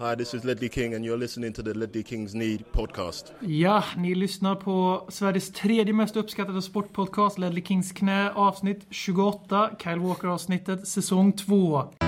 Hi, this is Ledley King and you're listening to the Ledley Kings Need podcast. Ja, ni lyssnar på Sveriges tredje mest uppskattade sportpodcast, Ledley Kings knä, avsnitt 28, Kyle Walker-avsnittet, säsong 2.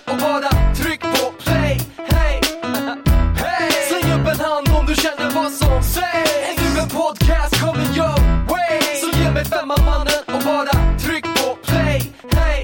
podcast kommer your way. Så ge mig femman mannen och bara tryck på play. Hey!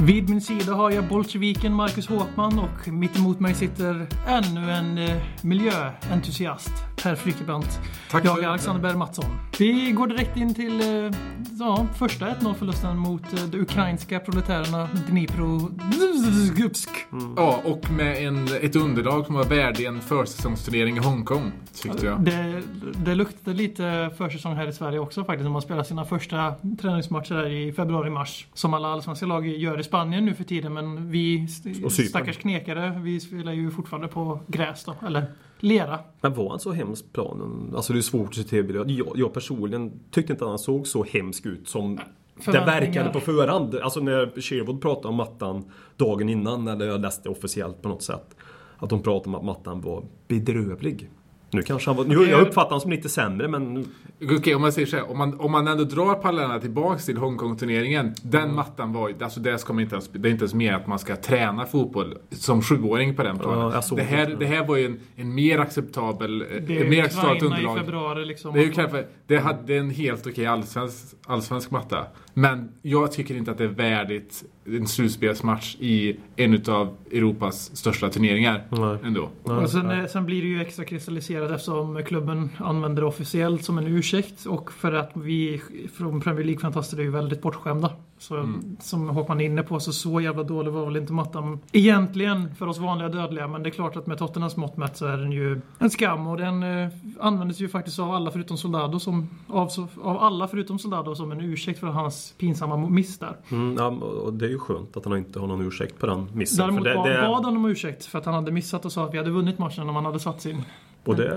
Vid min sida har jag bolsjeviken Marcus Håkman och mitt emot mig sitter ännu en eh, miljöentusiast, Per Frykebrant. Tack jag är Alexander Berg Mattsson. Vi går direkt in till eh, ja, första 1-0-förlusten mot eh, de ukrainska proletärerna Dnipro... Ja, och med en, ett underlag som var värdig en försäsongsturnering i Hongkong, tyckte jag. Det, det luktade lite försäsong här i Sverige också faktiskt när man spelar sina första träningsmatcher här i februari-mars. Som alla allsvenska lag gör i Spanien nu för tiden men vi stackars knekare, vi spelar ju fortfarande på gräs då, eller lera. Men var han så hemsk planen? Alltså det är svårt att se tv-bilder. Jag, jag personligen tyckte inte att han såg så hemsk ut som det verkade på förhand. Alltså när Sherwood pratade om mattan dagen innan, eller jag läste officiellt på något sätt. Att de pratade om att mattan var bedrövlig. Nu kanske han var... Nu, jag uppfattar honom som lite sämre men... Okej, om man säger så här, om man, om man ändå drar parallellerna tillbaks till Hongkong-turneringen. Den mattan var ju, alltså det, ska man inte ens, det är inte ens mer att man ska träna fotboll som sjuåring på den planen. Ja, det, här, det. det här var ju en, en mer acceptabel, Det är ett ju mer acceptabelt Ukraina i underlag. februari liksom. Det är ju kanske, det hade en helt okej allsvensk, allsvensk matta. Men jag tycker inte att det är värdigt en slutspelsmatch i en av Europas största turneringar. Nej. Ändå. Och sen, eh, sen blir det ju extra kristalliserat eftersom klubben använder det officiellt som en ursäkt och för att vi från Premier League-fantaster är ju väldigt bortskämda. Så Mm. som Håkman är inne på så så jävla dålig var väl inte mattan egentligen för oss vanliga dödliga men det är klart att med Tottenhams mått mätt så är den ju en skam och den eh, användes ju faktiskt av alla förutom Soldado som av, av alla förutom Soldado som en ursäkt för hans pinsamma miss där. Mm, ja, och det är ju skönt att han inte har någon ursäkt på den missen. Däremot det, bad, det, bad han om ursäkt för att han hade missat och sa att vi hade vunnit matchen om han hade satt sin. Och det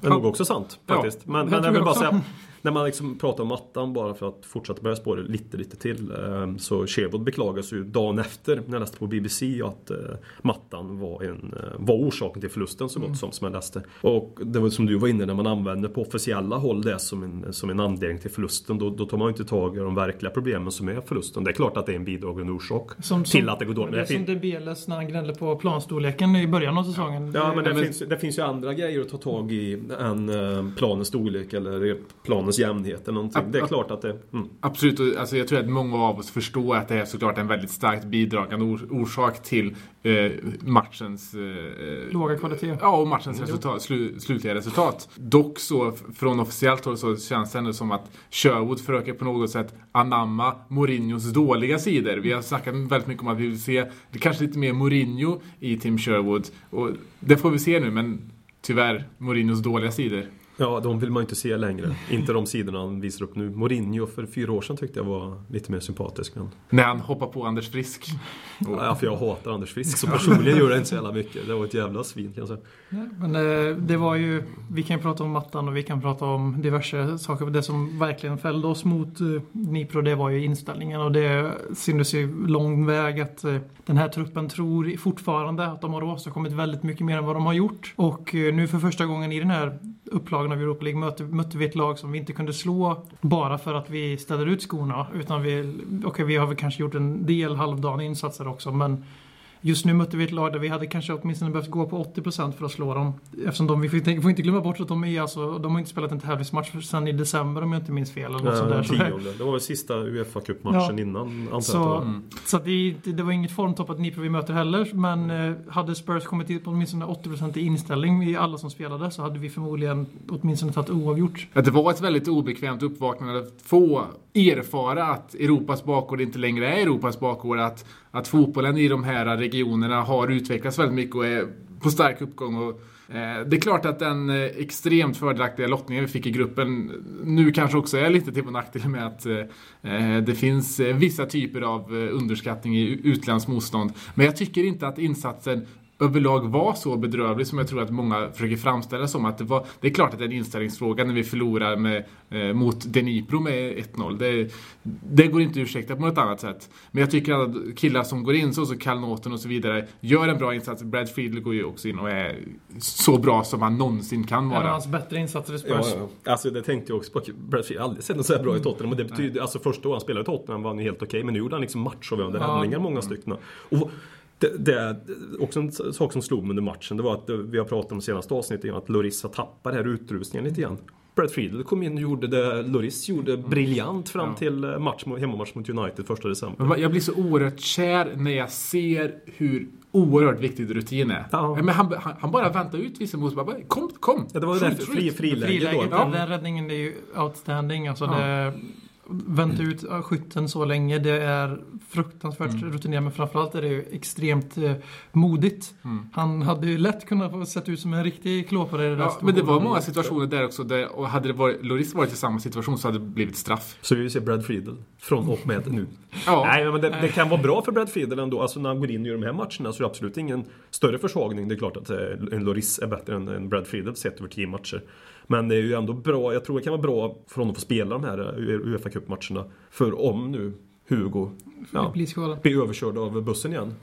är nog också sant faktiskt. Men, det men tror jag vill bara säga, när man liksom pratar om mattan bara för att fortsätta börja spåra lite, lite till. eh, Så Sherwood beklagade sig ju dagen efter när jag läste på BBC att eh, mattan var, en, eh, var orsaken till förlusten så gott Mm. som, som jag läste. Och det var som du var inne när man använder på officiella håll det som en, som en anledning till förlusten. Då, då tar man ju inte tag i de verkliga problemen som är förlusten. Det är klart att det är en bidragande orsak Som, till som, att det går dåligt. Det är det som Debeles när han gnällde på planstorleken i början av säsongen. Ja men det, men- finns, det finns ju andra grejer att ta tag i än eh, planens storlek eller planens jämnhet eller någonting. Det är klart att det... Mm. Absolut, alltså jag tror att många av oss förstår att det är såklart en väldigt starkt bidragande or- orsak till eh, matchens... Eh, Låga kvalitet. Ja, och matchens resultat, slu, slutliga resultat. Dock så, från officiellt håll så känns det ändå som att Sherwood försöker på något sätt anamma Mourinhos dåliga sidor. Vi har snackat väldigt mycket om att vi vill se det kanske lite mer Mourinho i Tim Sherwood. Och det får vi se nu, men tyvärr Mourinhos dåliga sidor. Ja, de vill man ju inte se längre. inte de sidorna han visar upp nu. Mourinho för fyra år sedan tyckte jag var lite mer sympatisk. Men... När han hoppar på Anders Frisk. Ja, för jag hatar Anders Frisk. Så personligen gör det inte så jävla mycket. Det var ett jävla svin kan jag säga. Men eh, det var ju, vi kan ju prata om mattan och vi kan prata om diverse saker. Det som verkligen fällde oss mot eh, Dnipro det var ju inställningen och det syntes ju lång väg att eh, den här truppen tror fortfarande att de har åstadkommit väldigt mycket mer än vad de har gjort. Och eh, nu för första gången i den här upplagan av Europa League mötte, mötte vi ett lag som vi inte kunde slå bara för att vi ställer ut skorna. Utan vi, okej vi har väl kanske gjort en del halvdana insatser också men Just nu mötte vi ett lag där vi hade kanske åtminstone behövt gå på 80% för att slå dem. Eftersom de, vi får inte, glömma bort att de är alltså, de har inte spelat en tävlingsmatch sedan i december om jag inte minns fel. Eller något sånt där. Det- tionde. Det var väl sista Uefa Cup-matchen Ja. innan antar Så. Mm. så det, det var inget formtoppat Dnipro vi möter heller. Men eh, hade Spurs kommit in på åtminstone 80% i inställning i alla som spelade så hade vi förmodligen åtminstone tagit oavgjort. Det var ett väldigt obekvämt uppvaknande få erfara att Europas bakgård inte längre är Europas bakgård. Att, att fotbollen i de här regionerna har utvecklats väldigt mycket och är på stark uppgång. Och, eh, det är klart att den eh, extremt fördelaktiga lottningen vi fick i gruppen nu kanske också är lite till vår nackdel med att eh, eh det finns eh, vissa typer av eh, underskattning i utländskt motstånd. Men jag tycker inte att insatsen överlag var så bedrövlig som jag tror att många försöker framställa som. Att det, var, det är klart att det är en inställningsfråga när vi förlorar med, eh, mot Denipro med 1-0. Det, det går inte att ursäkta på något annat sätt. Men jag tycker att killar som går in, så som Kall Norton och så vidare, gör en bra insats. Brad Friedel går ju också in och är så bra som han någonsin kan En av vara. hans bättre insatser i Ja, Spurs. ja. Alltså det tänkte jag också på. Brad Friedel har aldrig sett något så här bra i Tottenham. Och det betyder, alltså första året han spelade i Tottenham var han ju helt okej. Men nu gjorde han liksom matchavgörande Ja. räddningar, många stycken. Och det, det är också en sak som slog mig under matchen. Det var att eh, vi har pratat om senaste avsnittet att Loris har tappat den här utrustningen lite grann. Brad Friedel kom in och gjorde det Loris gjorde briljant fram till eh, match, mot- hemmamatch mot United första december. Jag blir så oerhört kär när jag ser hur oerhört viktig rutin är. Ja. Men han, han, han bara väntar ut vissa motståndare. Bara, Kom, kom! Ja, det var ju därför skjut. fri, friläge Friläget, då. den där räddningen är ju outstanding. Alltså Ja. det, vänta ut skytten så länge, det är fruktansvärt Mm. rutinerat. Men framförallt är det ju extremt eh, modigt. Mm. Han hade ju lätt kunnat få sett ut som en riktig klåpare i det där Ja, men det var många situationer där också. Där, och hade det varit, Loris varit i samma situation så hade det blivit straff. Så vi ser Brad Friedel från och med nu. Ja. Nej, men det, det kan vara bra för Brad Friedel ändå. Alltså när han går in och gör de här matcherna så är det absolut ingen större försvagning. Det är klart att eh, en Loris är bättre än, än Brad Friedel sett över tio matcher. Men det är ju ändå bra. Jag tror det kan vara bra för honom att få spela de här eh, Uefa Cup-matcherna. För om nu Hugo ja, Blir överkörd av bussen igen.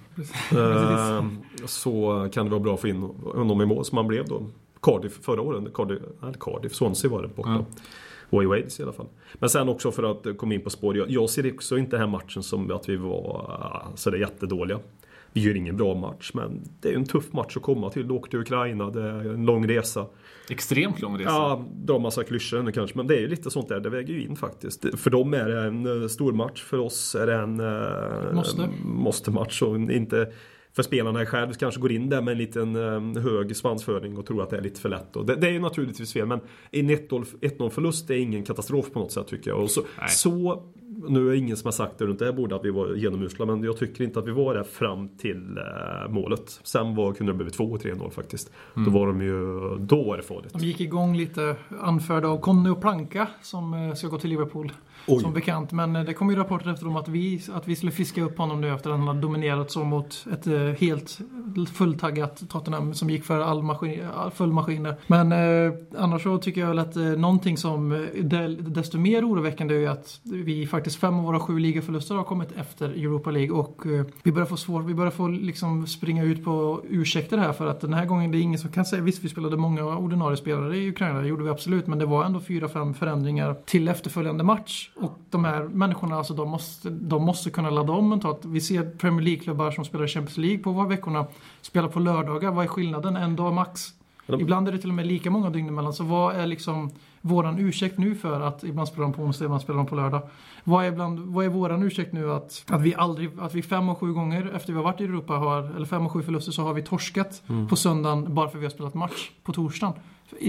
eh, så kan det vara bra att få in honom i mål som han blev då. Cardiff förra året. Cardiff, Cardiff, Swansea var det borta. Ja. Way Wades i alla fall. Men sen också för att komma in på spår. Jag, jag ser också inte den här matchen som att vi var uh, sådär jättedåliga. Vi gör ingen bra match, men det är ju en tuff match att komma till. Du åker till Ukraina, det är en lång resa. Extremt lång resa. Ja, dra massa klyschor nu kanske, men det är ju lite sånt där. Det väger ju in faktiskt. För dem är det en eh, stor match. För oss är det en Måste. måste-match. Och inte för spelarna själv kanske går in där med en liten eh, hög svansföring och tror att det är lite för lätt. Och det, det är ju naturligtvis fel, men en 1-0 1-0 förlust är ingen katastrof på något sätt tycker jag. Och så, Nej. så nu är det ingen som har sagt det runt det här bordet att vi var genomusklade, men jag tycker inte att vi var där fram till eh, målet. Sen var, kunde det blivit 2-3-0 faktiskt. Då var de ju, då var det farligt. De gick igång lite anförda av Conny och Planka som eh, ska gå till Liverpool. Oj. Som bekant. Men eh, det kom ju rapporter efter om att vi, att vi skulle fiska upp honom nu efter att han hade dominerat så mot ett eh, helt fulltaggat Tottenham som gick för all maskin, full maskiner. Men eh, annars så tycker jag väl att eh, någonting som eh, desto mer oroväckande är ju att vi faktiskt fem av våra sju ligaförluster har kommit efter Europa League och eh, vi börjar få svårt, vi börjar få liksom springa ut på ursäkter här för att den här gången det är ingen som kan säga, visst vi spelade många ordinarie spelare i Ukraina, det gjorde vi absolut, men det var ändå fyra, fem förändringar till efterföljande match och de här människorna, alltså de måste, de måste kunna ladda om mentalt. Vi ser Premier League-klubbar som spelar Champions League på var veckorna, spelar på lördagar, vad är skillnaden? En dag max. De- Ibland är det till och med lika många dygn emellan. Så vad är liksom våran ursäkt nu för att ibland spelar de på onsdag, ibland spelar de på lördag? Vad är, ibland, vad är våran ursäkt nu att, att vi aldrig, att vi fem och sju gånger efter vi har varit i Europa har, eller fem och sju förluster så har vi torskat på söndagen bara för att vi har spelat match på torsdagen.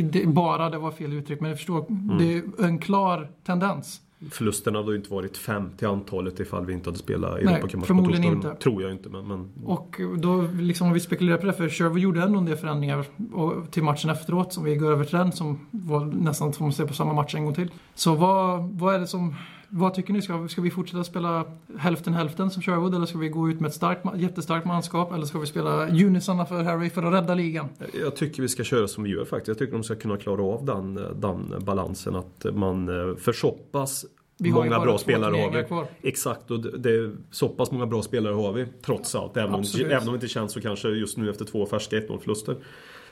Det, bara, det var fel uttryck, men jag förstår, det är en klar tendens. Förlusterna hade ju inte varit fem till antalet ifall vi inte hade spelat Europacup-match på torsdagen. inte. Tror jag inte, men... men Och då liksom om vi spekulerar på det, för Sherwood gjorde ändå en del förändringar och, till matchen efteråt, som vi går över till den, som var nästan som att se på samma match en gång till. Så vad, vad är det som, vad tycker ni? Ska, ska vi fortsätta spela hälften hälften som Sherwood eller ska vi gå ut med ett starkt, jättestarkt manskap eller ska vi spela unisarna för Harry för att rädda ligan? Jag tycker vi ska köra som vi gör faktiskt. Jag tycker de ska kunna klara av den, den balansen. Att man eh, för så pass Vi har många bra spelare har vi. kvar. Exakt, och det, är så pass många bra spelare har vi trots allt. Även om, även om det inte känns så kanske just nu efter två färska 1-0 förluster.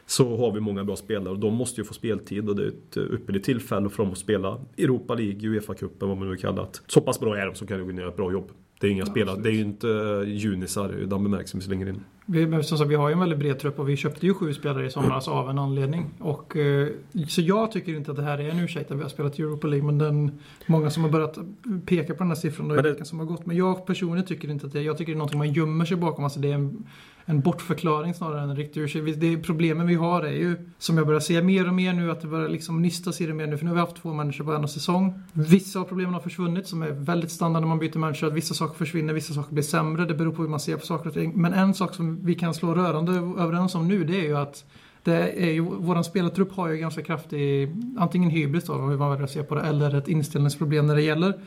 Så har vi många bra spelare och de måste ju få speltid och det är ett eh, ypperligt tillfälle för dem att spela Europa League, Uefa-cupen, vad man nu kallar det. Så pass bra är de så kan göra ett bra jobb. Det är inga spelare, det är ju inte eh, junisar i den bemärkelsen vi slänger in. Vi, men som sagt, vi har ju en väldigt bred trupp och vi köpte ju sju spelare i somras av en anledning. Och, eh, så jag tycker inte att det här är en ursäkt att vi har spelat Europa League. Men den, många som har börjat peka på den här siffran och det- vilka som har gått. Men jag personligen tycker inte att det Jag tycker det är någonting man gömmer sig bakom. Alltså det är en, en bortförklaring snarare än en riktig ursäkt. Det problemen vi har är ju, som jag börjar se mer och mer nu, att det börjar liksom nystas i det mer nu. För nu har vi haft två människor på en säsong. Vissa av problemen har försvunnit, som är väldigt standard när man byter människor. Att vissa saker försvinner, vissa saker blir sämre. Det beror på hur man ser på saker och ting. Men en sak som vi kan slå rörande överens om nu, det är ju att det är ju, våran spelartrupp har ju ganska kraftig, antingen hybris då, hur man väljer att se på det, eller ett inställningsproblem när det gäller.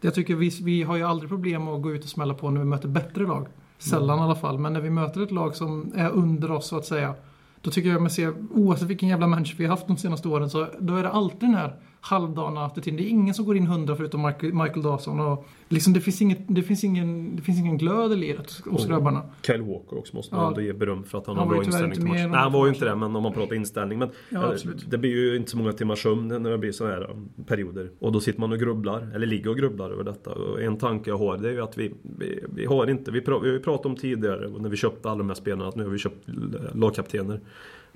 Jag tycker vi, vi har ju aldrig problem att gå ut och smälla på när vi möter bättre lag. Sällan i alla fall, men när vi möter ett lag som är under oss så att säga. Då tycker jag man ser, oavsett vilken jävla människa vi har haft de senaste åren, så då är det alltid den här halvdana attituden. Det är ingen som går in hundra förutom Michael, Michael Dawson. Och liksom det, finns inget, det, finns ingen, det finns ingen glöd i liret hos Och grabbarna. Kyle Walker också måste man Ja. ändå ge beröm för att han, Han har bra inställning till matchen. Nej, han var ju inte det, men om man pratar inställning. Men Ja, eh, det blir ju inte så många timmars sömn när det blir så här eh, perioder. Och då sitter man och grubblar, eller ligger och grubblar över detta. Och en tanke jag har det är ju att vi, vi, vi har inte, vi, pra, vi har ju pratat om tidigare när vi köpte alla de här spelarna att nu har vi köpt lagkaptener.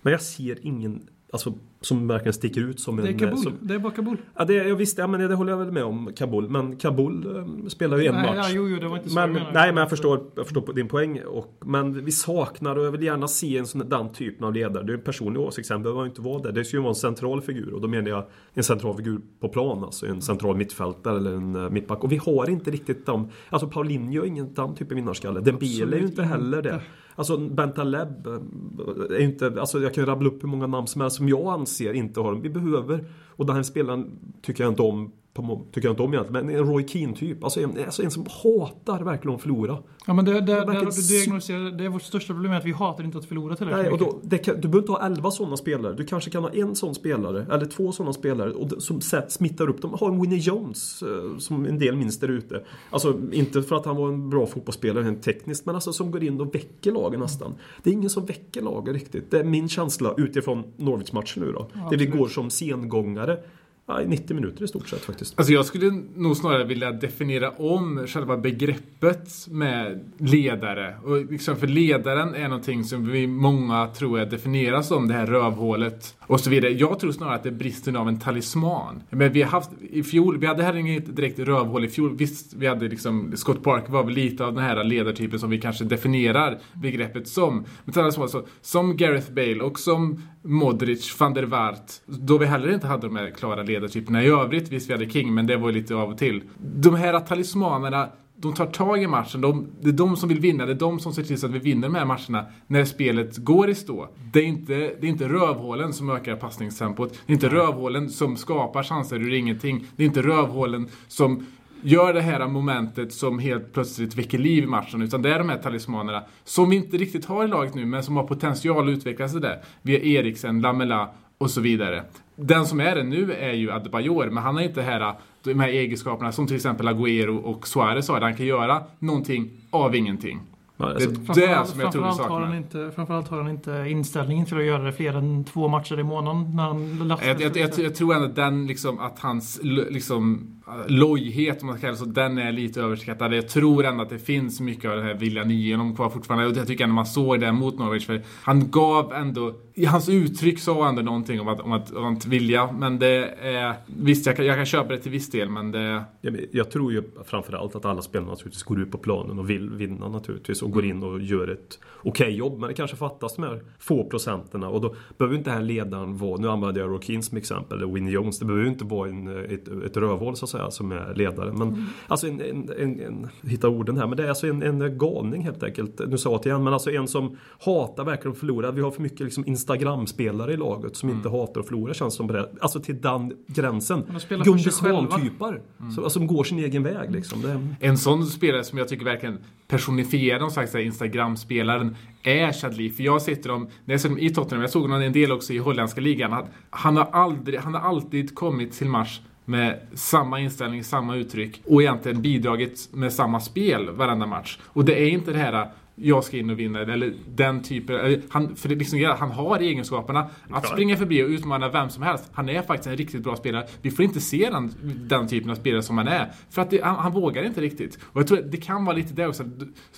Men jag ser ingen Alltså, som verkligen sticker ut som Det är en... Kabul. Som, Det är bara Kabul. ja, det, jag visste, ja, men det håller jag väl med om, Kabul. Men Kabul eh, spelar ju en Nej, match. ja, jo, jo, det var inte så Men, jag nej, men jag förstår, jag förstår din poäng. Och, men vi saknar och jag vill gärna se en sån den typen av ledare. Det är en personlig åsikt, sen behöver man ju inte vara det. Det ska ju vara en central figur och då menar jag en central figur på plan. Alltså en central mittfältare eller en uh, mittback. Och vi har inte riktigt dem. Alltså Paulinho är ingen den typen av vinnarskalle. Dembele är ju inte heller det. Alltså Bentaleb Leb, är inte, alltså jag kan rabbla upp hur många namn som helst som jag anser inte har dem. Vi behöver, och den här spelaren tycker jag inte om på, tycker jag inte om egentligen, men en Roy Keane typ. Alltså en, alltså en som hatar verkligen att förlora. Ja, men det, det, det, det, diagnostiserar, det är vårt största problem är att vi hatar inte att förlora tillräckligt Nej, och då, det du behöver inte ha 11 sådana spelare. Du kanske kan ha en sån spelare, eller två sådana spelare och det- som smittar upp dem. Ha en Winnie Jones, eh, som en del minns där ute. Alltså, inte för att han var en bra fotbollsspelare rent tekniskt, men alltså som går in och väcker lagen nästan. Det är ingen som väcker lagen riktigt. Det är min känsla utifrån Norwich-matchen nu då. där vi absolut. går som sengångare. Ja, 90 minuter i stort sett faktiskt. Alltså jag skulle nog snarare vilja definiera om själva begreppet med ledare. Och liksom för ledaren är någonting som vi många tror jag definieras som det här rövhålet och så vidare. Jag tror snarare att det är bristen av en talisman. Men vi har haft i fjol, vi hade här inget direkt rövhål i fjol. Visst, vi hade liksom Scott Park var väl lite av den här ledartypen som vi kanske definierar begreppet som. Men talisman, så, som Gareth Bale och som Modric, van der Waart, då vi heller inte hade de här klara ledartyperna i övrigt. Visst, vi hade King, men det var ju lite av och till. De här talismanerna, de tar tag i matchen. De, det är de som vill vinna. Det är de som ser till så att vi vinner de här matcherna när spelet går i stå. Det är inte, det är inte rövhålen som ökar passningstempot. Det är inte rövhålen som skapar chanser ur ingenting. Det är inte rövhålen som gör det här momentet som helt plötsligt väcker liv i matchen. Utan det är de här talismanerna som vi inte riktigt har i laget nu, men som har potential att utvecklas där. Via Eriksen, Lamela och så vidare. Den som är det nu är ju Adebayor, men han har inte här, de här egenskaperna som till exempel Agüero och Suarez har. där Han kan göra någonting av ingenting. Det alltså, är det Framförallt, som jag tror vi framförallt, har han saknar. inte, framförallt har han inte inställningen till att göra det fler än två matcher i månaden när han lastar Jag, jag, jag, jag tror ändå att den liksom, att hans liksom, lojhet, om man ska kalla det så, den är lite överskattad. Jag tror ändå att det finns mycket av den här viljan i honom kvar fortfarande. Och jag tycker ändå man såg det mot Norwich. För han gav ändå, i hans uttryck sa ändå någonting om att, om att, om att vilja. Men det är, visst jag kan, jag kan köpa det till viss del, men det... Jag, tror ju framförallt att alla spelare naturligtvis går ut på planen och vill vinna naturligtvis och går in och gör ett okej jobb. Men det kanske fattas de här få procenterna och då behöver inte den här ledaren vara, nu använder jag Rokin som exempel, eller Winnie Jones. Det behöver inte vara en, ett, ett rövhål så säga som är ledaren. Men alltså en, en, en, en, hitta orden här, men det är alltså en, en galning helt enkelt. Nu sa jag det igen, men alltså en som hatar verkligen att förlora. Vi har för mycket liksom Instagram-spelare i laget som inte hatar att förlora känns som på det. Alltså till den gränsen. de Gunde sig själva. Svan-typar. Så- Som går sin egen väg liksom. Det, En sån spelare som jag tycker verkligen personifierar någon slags Instagram-spelaren är Chadli. För jag sitter dem, när jag ser dem i Tottenham, jag såg honom en del också i holländska ligan. Han, han, har aldrig, han har alltid kommit till match med samma inställning, samma uttryck och egentligen bidragit med samma spel varenda match. Och det är inte det här jag ska in och vinna eller den typen. Han, för det liksom, han har egenskaperna att springa förbi och utmana vem som helst. Han är faktiskt en riktigt bra spelare. Vi får inte se den, den typen av spelare som han är. För att det, han, han vågar inte riktigt. Och jag tror att det kan vara lite det också.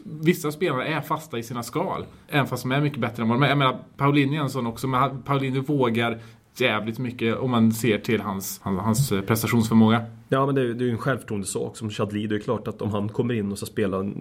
Vissa spelare är fasta i sina skal. Även fast de är mycket bättre än vad de är. Jag menar, Paulinho är en sån också. Men han- Paulinho vågar jävligt mycket om man ser till hans, hans, hans prestationsförmåga. Ja men det är ju en självförtroendesak som Chadli. Det är klart att om han kommer in och ska spela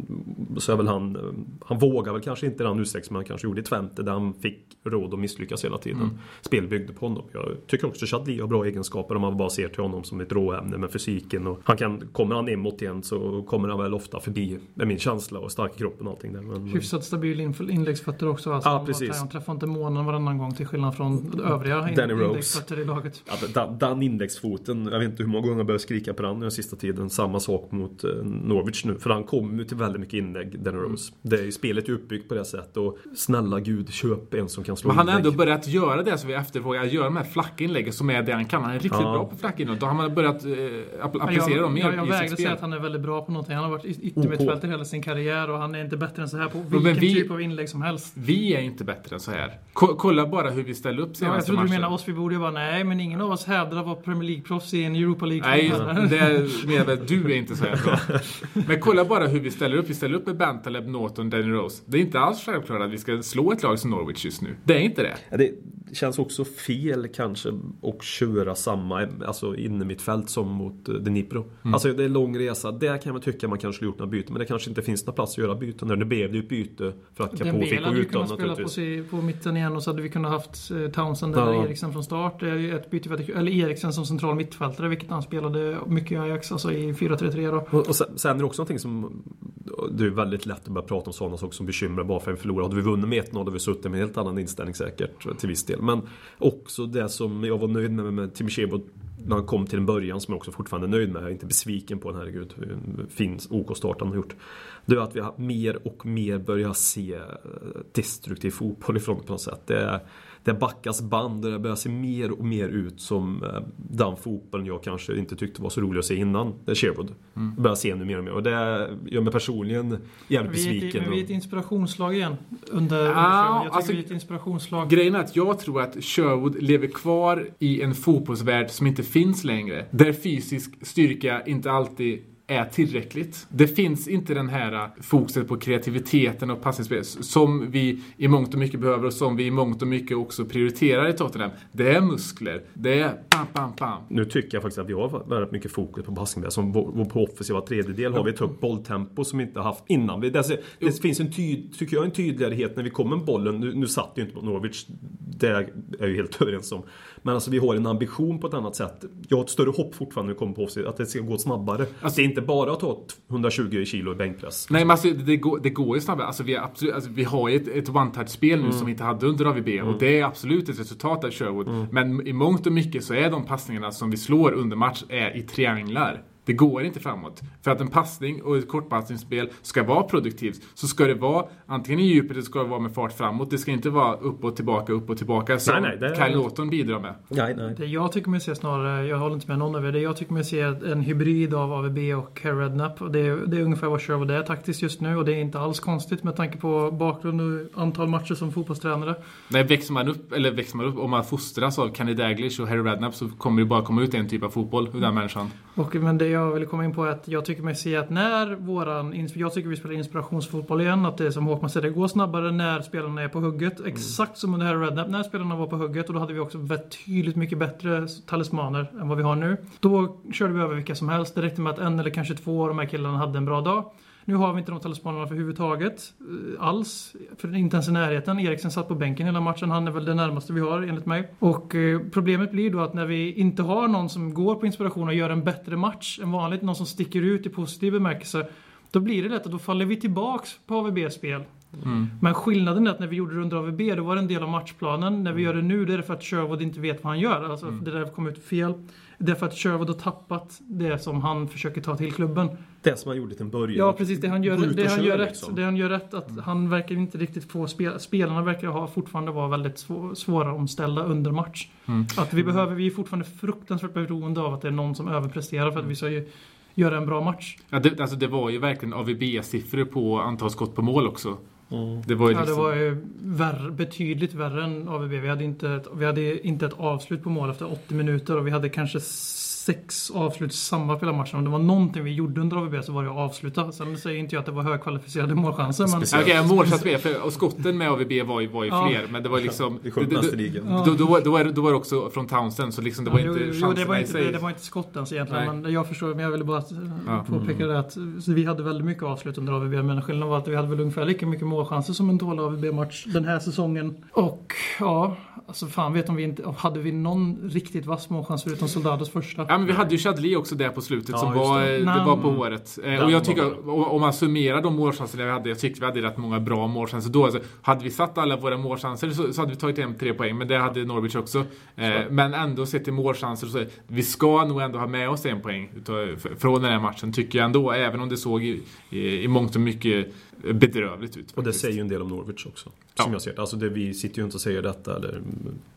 så är väl han... Han vågar väl kanske inte i den utsträckning som han kanske gjorde i Twente där han fick råd att misslyckas hela tiden. Mm. Spel byggde på honom. Jag tycker också Chadli har bra egenskaper om man bara ser till honom som ett råämne med fysiken. Och han kan, kommer han emot igen så kommer han väl ofta förbi med min känsla och stark i kroppen och allting där. Men, Hyfsat stabil in- inläggsfötter också. Alltså, Ja, precis. Han träffar inte månen varannan gång till skillnad från övriga Danny Rose. inläggsfötter i laget. Ja, den, inläggsfoten, jag vet inte hur många gånger jag börjat skrika på den den sista tiden. Samma sak mot eh, Norwich nu. För han kommer ju till väldigt mycket inlägg, Danny Rose. Det är ju, spelet är uppbyggt på det sättet. Och snälla gud, köp en som kan slå Men han har ändå börjat göra det som vi efterfrågar, att göra de här flacka inläggen som är det han kan. Han är riktigt Ja. bra på flacka inlägg. Då har man börjat eh, app- applicera dem mer jag, jag i sitt vägrar säga att han är väldigt bra på någonting. Han har varit yttermittfältare hela sin karriär och han är inte bättre än så här på vilken men vi- typ av inlägg som helst. Vi är inte bättre än så här. Ko- kolla bara hur vi ställer upp Ja, jag senaste trodde du matchen. menade oss. Vi borde ju bara nej, men ingen av oss hävdar att vara Premier League-proffs i en Europa League. Nej, det är mer väl du är inte så här bra. Men kolla bara hur vi ställer upp. Vi ställer upp med Bantaleb, Norton, Danny Rose. Det är inte alls självklart att vi ska slå ett lag som Norwich just nu. Det är inte det. Ja, det känns också fel kanske att köra samma alltså inne mitt fält som mot eh, Dnipro. Mm. Alltså det är en lång resa. Där kan väl tycka man kanske skulle gjort några byten. Men det kanske inte finns någon plats att göra byten. där. Nu blev det ju ett byte för att Capo fick gå utan kunnat spela på, naturligtvis. sig, på mitten igen och så hade vi kunnat haft eh, Townsend Ja. eller Eriksen från start. Ett byte, för att- eller Eriksen som central mittfältare, vilket han spelade Eh, mycket i Ajax, alltså i 4-3-3 då. Och, och sen, sen är det också någonting som Det är väldigt lätt att börja prata om sådana saker som bekymrar bara för en förlorare. Hade vi vunnit med 1-0 hade vi suttit med en helt annan inställning säkert till viss del. Men också det som jag var nöjd med med Timichebo när han kom till en början som jag också fortfarande är nöjd med. Jag är inte besviken på den, herregud. En fin OK-start han har gjort. Det är att vi har mer och mer börjat se eh, destruktiv fotboll ifrån på något sätt. Det är, det backas band och det börjar se mer och mer ut som eh, den fotbollen jag kanske inte tyckte var så rolig att se innan. Det är Sherwood. Mm. Börjar se nu mer och mer. Och det gör mig personligen jävligt besviken. men vi är ett inspirationslag igen. Under, Ja, jag tycker alltså- vi är ett inspirationslag. Grejen är att jag tror att Sherwood lever kvar i en fotbollsvärld som inte finns längre. Där fysisk styrka inte alltid är tillräckligt. Det finns inte den här fokuset på kreativiteten och passningsspel som vi i mångt och mycket behöver och som vi i mångt och mycket också prioriterar i Tottenham. Det är muskler. Det är pam, pam, pam. Nu tycker jag faktiskt att vi har väldigt mycket fokus på passning. Som på offensiva tredjedel har vi ett högt bolltempo som vi inte har haft innan. Det, det finns en tyd, tycker jag, en tydlighet när vi kommer med bollen. Nu, nu satt ju inte mot Norwich. Det är jag ju helt överens om. Men alltså vi har en ambition på ett annat sätt. Jag har ett större hopp fortfarande när vi kommer på offensiv. Att det ska gå snabbare. Alltså, det är inte bara att ta 120 kilo i bänkpress. Nej men alltså det går, det går ju snabbare. Alltså, vi, absolut, alltså, vi har ju ett, ett one-touch-spel nu som vi inte hade under AVB och det är absolut ett resultat av Sherwood. Men i mångt och mycket så är de passningarna som vi slår under match är i trianglar. Det går inte framåt. För att en passning och ett kortpassningsspel ska vara produktivt så ska det vara antingen i djupet eller ska det vara med fart framåt. Det ska inte vara upp och tillbaka, upp och tillbaka som Nej, nej, Kyle Lawton bidrar med. Nej, nej. Det jag tycker mig se snarare, jag håller inte med någon av er, det jag tycker mig se är en hybrid av AVB och Rednap. Och det, är, det är ungefär vad Sherwood är taktiskt just nu och det är inte alls konstigt med tanke på bakgrund och antal matcher som fotbollstränare. Nej, växer man upp, eller växer man upp, om man fostras av Kenny Daglish och Harry Redknapp så kommer det bara komma ut en typ av fotboll ur den människan. Och, men det jag vill komma in på är att jag tycker mig se att när våran, jag tycker vi spelar inspirationsfotboll igen, att det är som Håkman säger, det går snabbare när spelarna är på hugget. Exakt som under Harry Redknapp, när spelarna var på hugget och då hade vi också betydligt mycket bättre talismaner än vad vi har nu. Då körde vi över vilka som helst. Det räckte med att en eller kanske två av de här killarna hade en bra dag. Nu har vi inte de talismanerna för överhuvudtaget. eh, Alls. För inte ens i närheten. Eriksen satt på bänken hela matchen. Han är väl det närmaste vi har enligt mig. Och eh, problemet blir då att när vi inte har någon som går på inspiration och gör en bättre match än vanligt. Någon som sticker ut i positiv bemärkelse. Då blir det lätt att då faller vi tillbaks på AVB-spel. Men skillnaden är att när vi gjorde det under AVB, då var det en del av matchplanen. När vi gör det nu, det är det för att Sherwood inte vet vad han gör. Alltså, det där kom ut fel. Det är för att Sherwood har tappat det som han försöker ta till klubben. Det som han gjorde till en början. Ja, precis. Det han gör, det han gör rätt. liksom. Det han gör rätt att han verkar inte riktigt få spela. Spelarna verkar ha fortfarande vara väldigt svå, svåra omställda under match. Att vi behöver, vi är fortfarande fruktansvärt beroende av att det är någon som överpresterar för att vi ska ju göra en bra match. Ja, det, alltså det var ju verkligen AVB-siffror på antal skott på mål också. Det var ju Ja, det liksom... var ju värre, betydligt värre än AVB. Vi hade, inte ett, vi hade inte ett avslut på mål efter 80 minuter och vi hade kanske sex avslut i samma hela matchen. Om det var någonting vi gjorde under AVB så var det att avsluta. Sen säger inte jag att det var högkvalificerade målchanser. Men. Okej, målchans med, för, och skotten med AVB var ju, var ju Ja. fler, men det var liksom... Mest i ligan. Då, då, då, var det, då var det också från Townsend, så liksom det var Ja, inte jo, jo, chanserna det var i inte, sig. det, det var inte skottens egentligen. Nej. Men jag förstår, men jag ville bara Ja. påpeka det att så vi hade väldigt mycket avslut under AVB. Men skillnaden var att vi hade väl ungefär lika mycket målchanser som en dålig AVB-match den här säsongen. Och ja, alltså fan vet om vi inte... Hade vi någon riktigt vass målchans förutom Soldados första? Ja, men vi hade ju Chadli också där på slutet Ja, som var, det. det. Nej, var på mm. året. Eh, och jag tycker, om- man summerar de målchanserna vi hade, jag tyckte vi hade rätt många bra målchanser då. Alltså, hade vi satt alla våra målchanser så, så hade vi tagit hem tre poäng, men det hade Norwich också. Eh, men ändå sett till målchanser så, vi ska nog ändå ha med oss en poäng utav, från den här matchen, tycker jag ändå. Även om det såg i, i, i mångt och mycket bedrövligt ut. Och det faktiskt. säger ju en del om Norwich också. Ja. Som jag ser det. Alltså det, vi sitter ju inte och säger detta eller,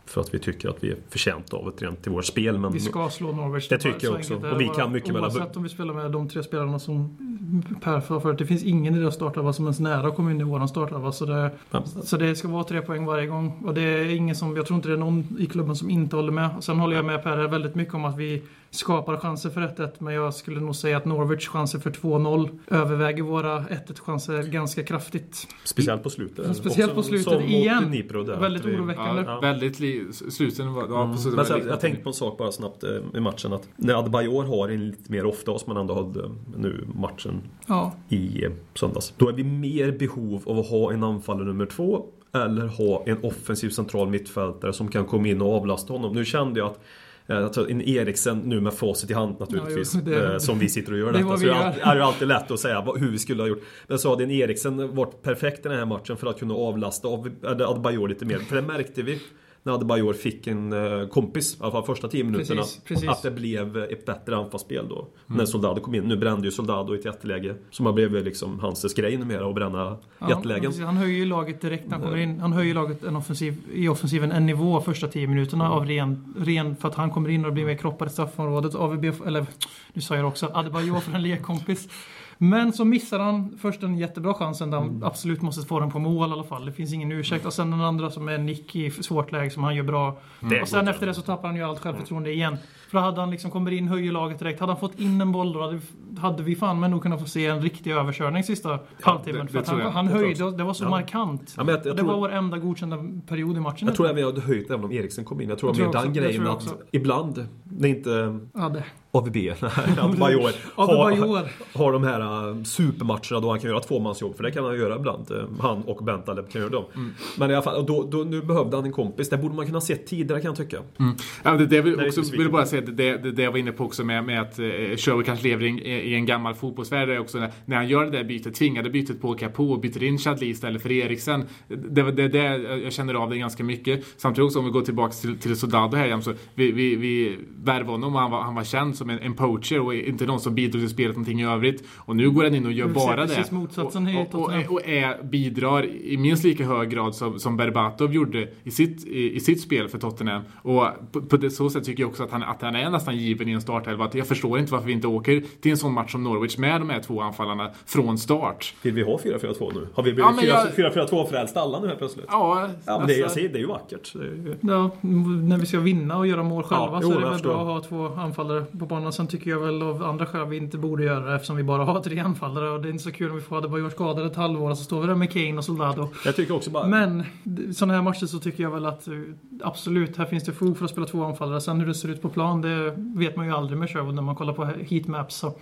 för att vi tycker att vi är förtjänta av ett rent till vårt spel. Men Vi ska slå Norwich. Det tycker jag så också. Och vi kan mycket väl Oavsett om vi spelar med de tre spelarna som Per sa förut. Det finns ingen i deras startelva som ens nära kommer in i våran startelva. Så det, Ja. så det ska vara tre poäng varje gång. Och det är ingen som, jag tror inte det är någon i klubben som inte håller med. Sen håller jag med Per här väldigt mycket om att vi skapar chanser för 1-1. Men jag skulle nog säga att Norwich chanser för 2-0 överväger våra 1-1 chanser ganska kraftigt. Speciellt på slutet. Speciellt på slutet igen. Väldigt oroväckande. Ja, väldigt li, sluten var, ja, Mm. Men sen, jag tänkte på en sak bara snabbt eh, i matchen. Att när Adebayor har en lite mer ofta oss man ändå hade nu matchen Ja, i eh, söndags. Då är vi mer behov av att ha en anfallare nummer två. Eller ha en offensiv central mittfältare som kan komma in och avlasta honom. Nu kände jag att eh, Alltså en Eriksen nu med facit i hand naturligtvis. Ja, jo, det- eh, som vi sitter och gör det är detta. Så det är ju alltid lätt att säga vad- hur vi skulle ha gjort. Men så hade en Eriksen varit perfekt i den här matchen för att kunna avlasta av Adebayor lite mer. För det märkte vi när Adebayor fick en eh, kompis, i alla fall första 10 minuterna. Precis, precis. Att det blev ett bättre anfallsspel då. När Soldado kom in. Nu brände ju Soldado i ett jätteläge. Som har blivit liksom hans grej numera att bränna Ja, jättelägen. precis. Han höjer ju laget direkt när han kommer in. Han höjer laget en offensiv, i offensiven en nivå första 10 minuterna av ren, ren för att han kommer in och blir mer kroppar i straffområdet. AVB, eller nu sa jag det också, Adebayor för en lekkompis. Men så missar han först en jättebra chansen där han absolut måste få den på mål i alla fall. Det finns ingen ursäkt. Och sen den andra som är nick i svårt läge som han gör bra. Det och sen efter det så tappar han ju allt självförtroende igen. För hade han liksom kommer in, höjer laget direkt. Hade han fått in en boll då hade, hade vi fan men nog kunnat få se en riktig överkörning sista halvtimmen. det För han, jag. han jag höjde, det var så Ja. markant. Ja, jag- jag det tror- var vår enda godkända period i matchen. Jag tror att vi hade höjt även om Eriksen kom in. Jag tror Jag mer den grejen jag att ibland när inte Ja, det. AVB, Adebayor har, har de här uh, supermatcherna då han kan göra tvåmansjobb. För det kan han göra ibland. Uh, Han och Bentaleb kan göra dem. Mm. Men i alla fall, då, då, nu behövde han en kompis. Det borde man kunna se tidigare kan jag tycka. Ja, det, det vill, också, vill bara säga, det, det, det, jag var inne på också med, med att eh, Sherwood kanske lever i, en- i en gammal fotbollsvärld är också när, när han gör det där bytet, tvingade bytet på Capo och byter in Chadli istället för Eriksen. Det var det, det, jag känner av det ganska mycket. Samtidigt också om vi går tillbaka till, till Soldado här igen, så vi, vi, vi värvade honom och han var, han var känd som en, en poacher och inte någon som bidrog till spelet någonting i övrigt. Och nu går han in och gör ser bara precis det. motsatsen och, och, och, och är, bidrar i minst lika hög grad som, som Berbatov gjorde i sitt, i, i sitt spel för Tottenham. Och på, på det så sätt tycker jag också att han, att han är nästan given i en startelva. Att Jag förstår inte varför vi inte åker till en sån match som Norwich med de här två anfallarna från start. Vill vi ha 4-4-2 nu? Har vi Ja, men blivit jag- 4-4-2 frälst alla nu helt plötsligt? Ja, Ja, men det, jag säger, det är ju vackert. Det är ju- Ja, när vi ska vinna och göra mål själva Ja, så jo, är det väl bra att ha två anfallare på banan. Sen tycker jag väl av andra skäl vi inte borde göra det eftersom vi bara har tre anfallare. Och det är inte så kul om vi får Adebayor skadad ett halvår och så står vi där med Kane och Soldado. Jag tycker också bara... Men sådana här matcher så tycker jag väl att eh, absolut, här finns det fog för att spela två anfallare. Sen hur det ser ut på plan, det vet man ju aldrig med Sherwood när man kollar på heatmaps. Så.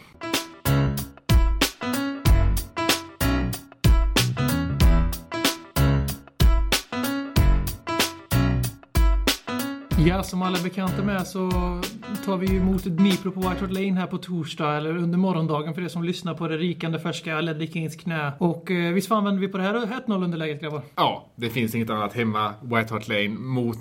Ja, som alla är bekanta med så tar vi emot Dnipro på White Hart Lane här på torsdag, eller under morgondagen för er som lyssnar på det rikande färska Ledley Kings knä. Och eh, visst fan vänder vi på det här 1-0 underläget grabbar? Ja, det finns inget annat hemma, White Hart Lane, mot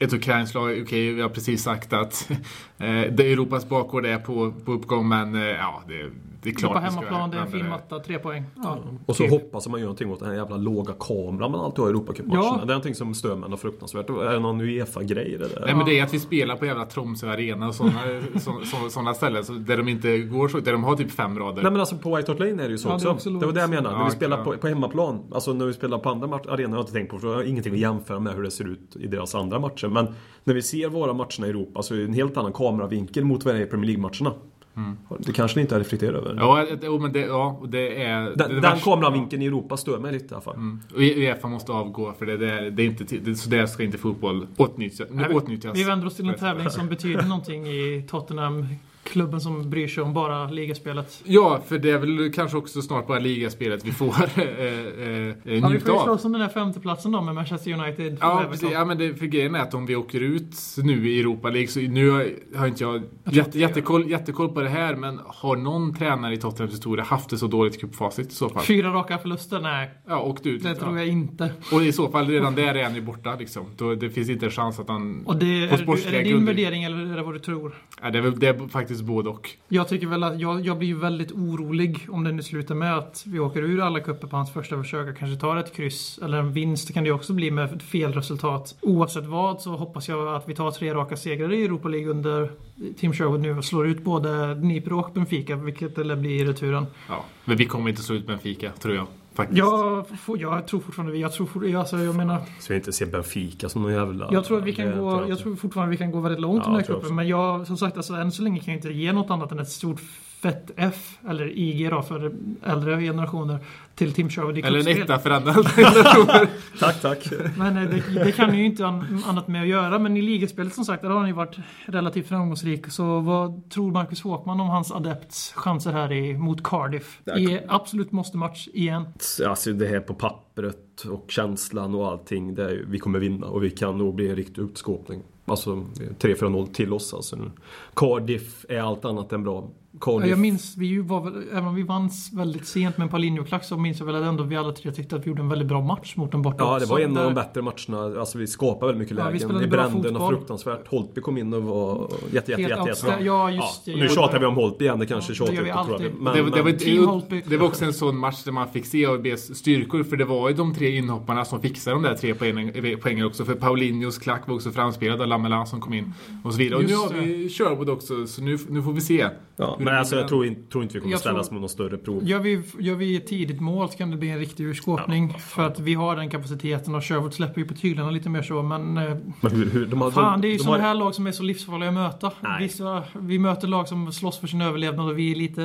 ett ukrainskt lag. Okej, vi har precis sagt att eh, det Europas bakgård är på, på uppgång, men eh, ja, det, det är klart på vi ska hemmaplan, det är en fin det. matta, tre poäng. Ja. Och så hoppas man gör någonting åt den här jävla låga kameran man alltid har i Europacupmatcherna. Ja. Det är någonting som stör mig något fruktansvärt. Är det någon Uefa-grej det? Nej men det är att vi spelar på jävla Tromsö Arena och sådana så, så, såna ställen så, där de inte går så, där de har typ fem rader. Nej men alltså på White Hart Lane är det ju så Ja, det är också. också Det var det jag menade. Ja, när vi spelar på, på hemmaplan. Alltså när vi spelar på andra arenor har jag inte tänkt på. För jag har ingenting att jämföra med hur det ser ut i deras andra matcher. Men när vi ser våra matcherna i Europa så är det en helt annan kameravinkel mot vad det är i Premier League-matcherna. Det kanske ni inte har reflekterat över? Mm. Ja, det, men det, ja, det är... det, Den, det den värsta- kameravinkeln i Europa stör mig lite i alla fall. Mm. Och Uefa måste avgå för det, det, är, det är inte det, så där ska inte fotboll åtnyttja, Nej, åtnyttjas. Vi vänder oss till en tävling som betyder någonting i Tottenham. Klubben som bryr sig om bara ligaspelet. Ja, för det är väl kanske också snart bara ligaspelet vi får äh, äh, Ja, vi njuta får ju av. slåss om den här femteplatsen då med Manchester United. Ja, precis. ja, men det, för grejen är att om vi åker ut nu i Europa League, så nu har, har inte jag jätte, jättekoll, jättekoll på det här, men har någon tränare i Tottenhams historia haft det så dåligt cupfacit i så fall? Fyra raka förluster? Nej, Ja, åkt ut. det ja. tror jag inte. Och i så fall, redan där är han ju borta liksom. Då, det finns inte en chans att han... Och det, är, är det din värdering eller är det vad du tror? Ja, det, är det är faktiskt både och. Jag tycker väl att jag, jag blir väldigt orolig om det nu slutar med att vi åker ur alla kupper på hans första försök och kanske tar ett kryss eller en vinst kan det ju också bli med fel resultat. Oavsett vad så hoppas jag att vi tar tre raka segrar i Europa League under Team Sherwood nu och slår ut både Dnipro och Benfica, vilket det lär bli i returen. Ja. Men vi kommer inte slå ut Benfica, tror jag. Faktiskt. Jag, jag tror fortfarande jag tror, for- alltså, jag menar, Så vi inte ser Benfica som någon jävla... jag tror att vi kan gå, jag tror fortfarande vi kan gå väldigt långt Ja, i den här också. Men jag, som sagt, alltså, än så länge kan jag inte ge något annat än ett stort fett F, eller IG då för äldre generationer, till Team Sherwood i Eller en etta för andra generationer. Tack, tack. Men eh, det, det kan ni ju inte an, annat med att göra. Men i ligaspelet som sagt, där har ni varit relativt framgångsrik. Så vad tror Marcus Håkman om hans adepts chanser här i, mot Cardiff? I absolut måste-match igen. Alltså det här på pappret och känslan och allting. Det är, ju- vi kommer vinna och vi kan nog bli en riktig utskåpning. Alltså 3-4-0 till oss alltså. Cardiff är allt annat än bra. Ja, Cardiff... Jag minns, vi ju var väl, även om vi vann väldigt sent med en Paulinho-klack så minns jag väl att ändå vi alla tre tyckte att vi gjorde en väldigt bra match mot dem borta Ja, det också. var en av de bättre matcherna. Alltså vi skapade väldigt mycket Ja, vi lägen. spelade vi bra brände något fruktansvärt. Holtby kom in och var jätte, jätte, jätte, jätte. Ja, just det. och nu tjatar vi om Holtby igen. Det kanske Ja, det tjatar gör vi alltid. Men, det, var- det, var, det var också en sån match där man fick se AIBs styrkor, för det var ju de tre inhopparna som fixade de där tre poängen, poängen också. För Paulinhos klack var också framspelad av Lamela som kom in och så vidare. Och nu har vi Sherwood också, så nu, nu får vi se. ja, men alltså, jag tror, inte- tror inte vi kommer Jag tror- ställas mot någon större prov. Gör vi, gör vi ett tidigt mål så kan det bli en riktig urskåpning. för att vi har den kapaciteten och Sherwood släpper ju på tyglarna lite mer så. Men eh, Men hur, hur, de har, fan, det är ju de sådana har, här lag som är så livsfarliga att möta. Nej. Vissa, vi möter lag som slåss för sin överlevnad och vi är lite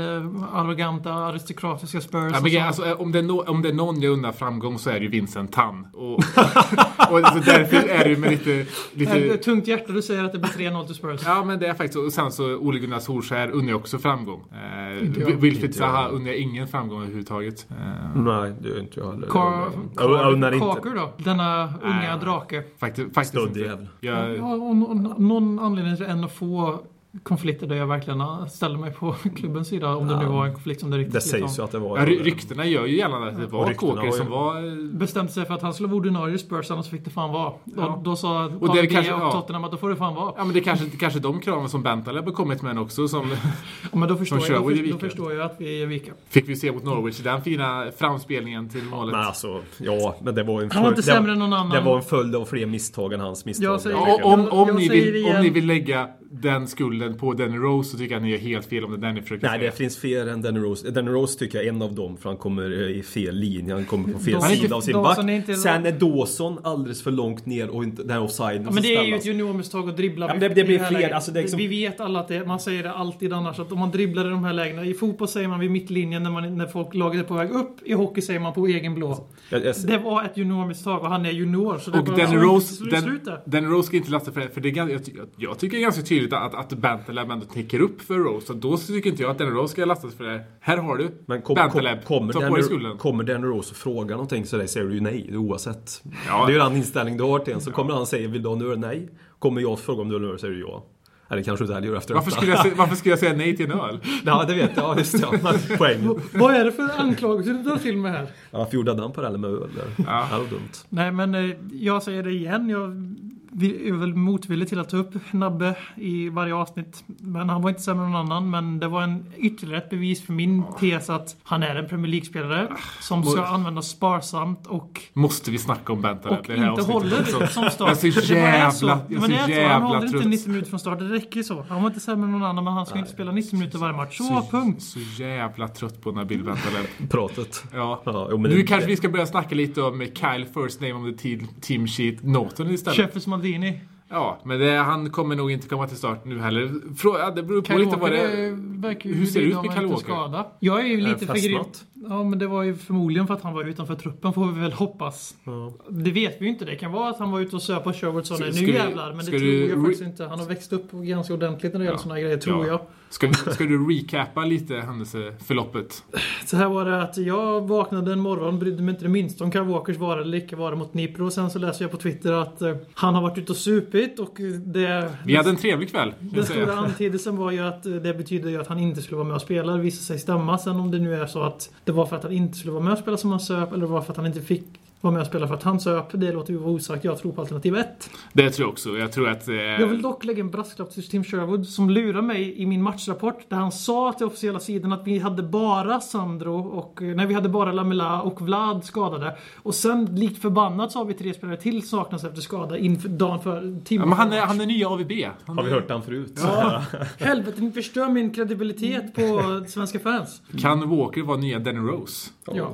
arroganta, aristokratiska Spurs. Ja, men, så. alltså, om, det är no, om det är någon jag undrar framgång så är det ju Vincent Tan. Och, och alltså, därför är det ju med lite... Lite ett tungt hjärta du säger att det blir 3-0 till Spurs. Ja men det är faktiskt Och sen så Ole Gunnar Solskjaer unnar jag också framgång. Eh. Wilfried. Zaha unnar jag ingen framgång överhuvudtaget. Eh, Nej, det gör inte jag heller. Undrar inte. Kakur då? Denna unga drake. faktiskt faktiskt inte. Jag, Ja, och, någon anledning till en att få konflikter där jag verkligen ställer mig på klubbens sida. Om det Ja. nu var en konflikt som det riktigt Det sägs ju att det var... ja, ry- ryktena gör ju gällande att det var Kåker som var... bestämde sig för att han skulle vara ordinarie Spurs, annars fick det fan vara. Ja. Och då sa Och det kanske- och ja. Tottenham att då får det fan vara. Ja men det är kanske, kanske de kraven som Bentaleb har kommit med också som Ja, men då förstår, Som jag, då, då förstår jag att vi är vika. fick vi se mot Norwich. Den fina framspelningen till målet. Men alltså, ja, men det var en Han var inte det- sämre än någon annan. Det var en följd av fler misstag än hans misstag. Jag säger- Det Ja, jag. om, om, Jag ni vill, om ni vill lägga den skulden på Danny Rose så tycker jag att ni är helt fel om det ni försöker Nej, säga. det finns fler än Danny Rose. Danny Rose tycker jag är en av dem, för han kommer eh, i fel linje. Han kommer på fel sida av sin Dawson back. är Sen är Dawson alldeles för långt ner och inte, den offside Ja, men det är ju ett juniormisstag att dribbla. Ja, det- det blir läget. alltså det liksom- Vi vet alla att det, man säger det alltid annars, att om man dribblar i de här lägena. I fotboll säger man vid mittlinjen när, man, när folk, laget är på väg upp. I hockey säger man på egen blå. Jag, jag, Det var ett juniormisstag och han är junior. Så det Och Danny Rose, den, där. Danny Rose ska inte lasta för det. För det är, jag, jag tycker det är ganska tydligt att, att Bentaleb ändå täcker upp för Rose. Så då tycker inte jag att Danny Rose ska lastas för det. Här har du men kom, Bentaleb. kom, kommer, Ta på dig skulden. kommer Danny Rose och frågar någonting så säger du ju nej oavsett. Ja. Det är ju den inställning du har till en. Så kommer han och säger vill du ha en öl? Nej. Kommer jag fråga om du vill ha en öl säger du ja. Eller kanske du inte heller gör efter Varför skulle, jag, säga- varför skulle jag säga nej till en öl? Ja, det vet jag. Ja, just det. Ja, poäng. Vad är det för anklagelser du drar till med här? Ja, Varför gjorde han parallellen med öl? Där? Ja. Det var dumt. Nej men eh, jag säger det igen. Jag vi är väl motvillig till att ta upp Nabbe i varje avsnitt. Men han var inte sämre än någon annan. Men det var en ytterligare ett bevis för min tes att han är en Premier League-spelare som ska användas sparsamt och Måste vi snacka om Bentaleb? och det här inte avsnittet håller det som start. Jag så så. jävla- jag är Men det så är så. Han jävla håller inte trött. 90 minuter från start. Det räcker så. Han var inte sämre än någon annan men han ska inte spela 90 minuter varje match. Så, punkt. Så jävla trött på Nabil Bentaleb. Pratet. Ja. Ja, jo, men nu det- kanske vi ska börja snacka lite om Kyle First Name of the team, team Sheet Norton istället. Sheffers Maldini. Ja, men det, han kommer nog inte komma till start nu heller. Frå, ja, det beror på Kyle lite vad det verkar ju hur ser det ut med Kyle Walker? skada. Jag är ju lite för grymt. Ja, men det var ju förmodligen för att han var utanför truppen, får vi väl hoppas. Det vet vi ju inte. Det kan vara att han var ute och söp på Sherwood och sa nu jävlar. Men det tror jag faktiskt inte. Han har växt upp ganska ordentligt när det gäller Ja. sådana grejer, tror Ja. jag. Ska, ska du recappa lite händelseförloppet? Så här var det att jag vaknade en morgon, brydde mig inte det minsta om Kyle Walkers vara eller icke vara mot Nipro. Sen så läser jag på Twitter att eh, han har varit ute och supit och det... Vi hade en trevlig kväll. Den stora antydelsen var ju att eh, det betyder ju att han inte skulle vara med och spela. Det visade sig stämma. Sen om det nu är så att det var för att han inte skulle vara med och spela som han söp eller det var för att han inte fick vara med och spela för att han söp. Det låter ju vara osagt. Jag tror på alternativ 1. Det tror jag också. Jag tror att... Eh, Jag vill dock lägga en brasklapp till Tim Sherwood som lurar mig i min matchrapport där han sa till officiella sidan att vi hade bara Sandro och... eh, Nej, vi hade bara Lamela och Vlad skadade. Och sen likt förbannat så har vi tre spelare till saknas efter skada inför dagen för Tim. ja, men han, är, han är nya AVB. Han Har vi hört den förut? Ja, helvete, ni förstör min kredibilitet på svenska fans. Kan Walker vara nya Danny Rose? Ja.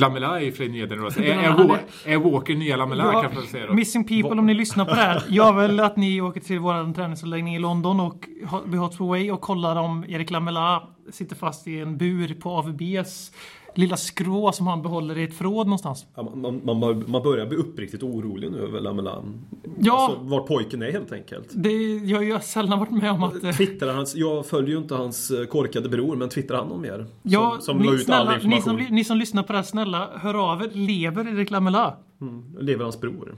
Lamela är ju sig nya. Är, är, är- Walker nya Lamela Ja, kan man säga då? Missing people, om ni lyssnar på det här. Jag vill att ni åker till vår träningsanläggning i London och vid Hot Way och kollar om Erik Lamela sitter fast i en bur på AVBs lilla skrå som han behåller i ett förråd någonstans. Ja, man, man, man, bör- man börjar bli uppriktigt orolig nu över Lamela. Ja, Alltså, var pojken är helt enkelt. det, jag har ju sällan varit med om att... eh, Twittrar hans, jag följer ju inte hans eh, korkade bror, men twittrar han någon mer? Ja, som som ni, la ut all snälla, ni, som, ni som lyssnar på det här, snälla, hör av er. Lever Erik Lamela? Lever hans bror?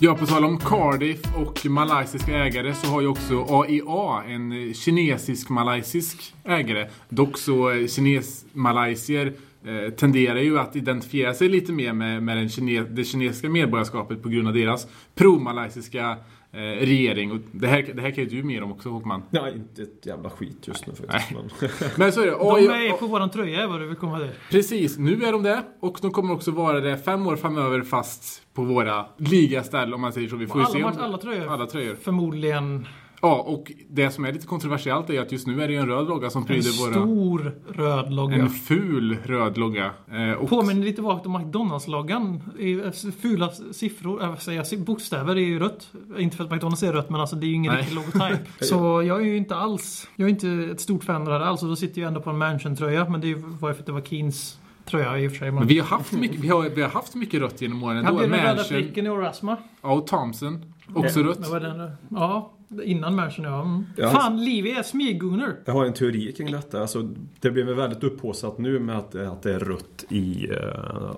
Ja, på tal om Cardiff och malaysiska ägare så har ju också AIA en kinesisk-malaysisk ägare. Dock så eh, kines-malaysier eh, tenderar ju att identifiera sig lite mer med, med den kine, det kinesiska medborgarskapet på grund av deras pro-malaysiska eh, regering. Och det, här, det här kan ju du mer om också Håkman. Nej, inte ett jävla skit just nu faktiskt. Men, Men så är det. De AIA, är på våran tröja, är vad du vill komma till. Precis, nu är de det. Och de kommer också vara det fem år framöver fast på våra ligaställ om man säger så. Vi får ju Alla, se om... alla tröjor. Alla tröjor. Förmodligen Ja, och det som är lite kontroversiellt är att just nu är det en röd logga som en pryder våra... stor röd logga. En ful röd logga. Eh, och Påminner lite vagt om McDonalds-loggan. I Fula siffror, äh, säger jag, bokstäver är ju rött. Inte för att McDonalds är rött, men alltså det är ju ingen Nej. riktig logotyp. Så jag är ju inte alls, jag är inte ett stort fan av det alls. Och då sitter jag ändå på en Mansion-tröja, men det var ju för att det var Keens tröja i och för sig. Men vi har haft mycket, vi har, vi har haft mycket rött genom åren ändå. ju den röda pricken i Orasma. ja, och Thompson. Också rött. Men vad den? Ja, innan Mansion ja. Mm. Ja. Fan, Livi är smyggunner. jag har en teori kring detta. Alltså, det blev väldigt upphaussat nu med att, att det är rött i uh,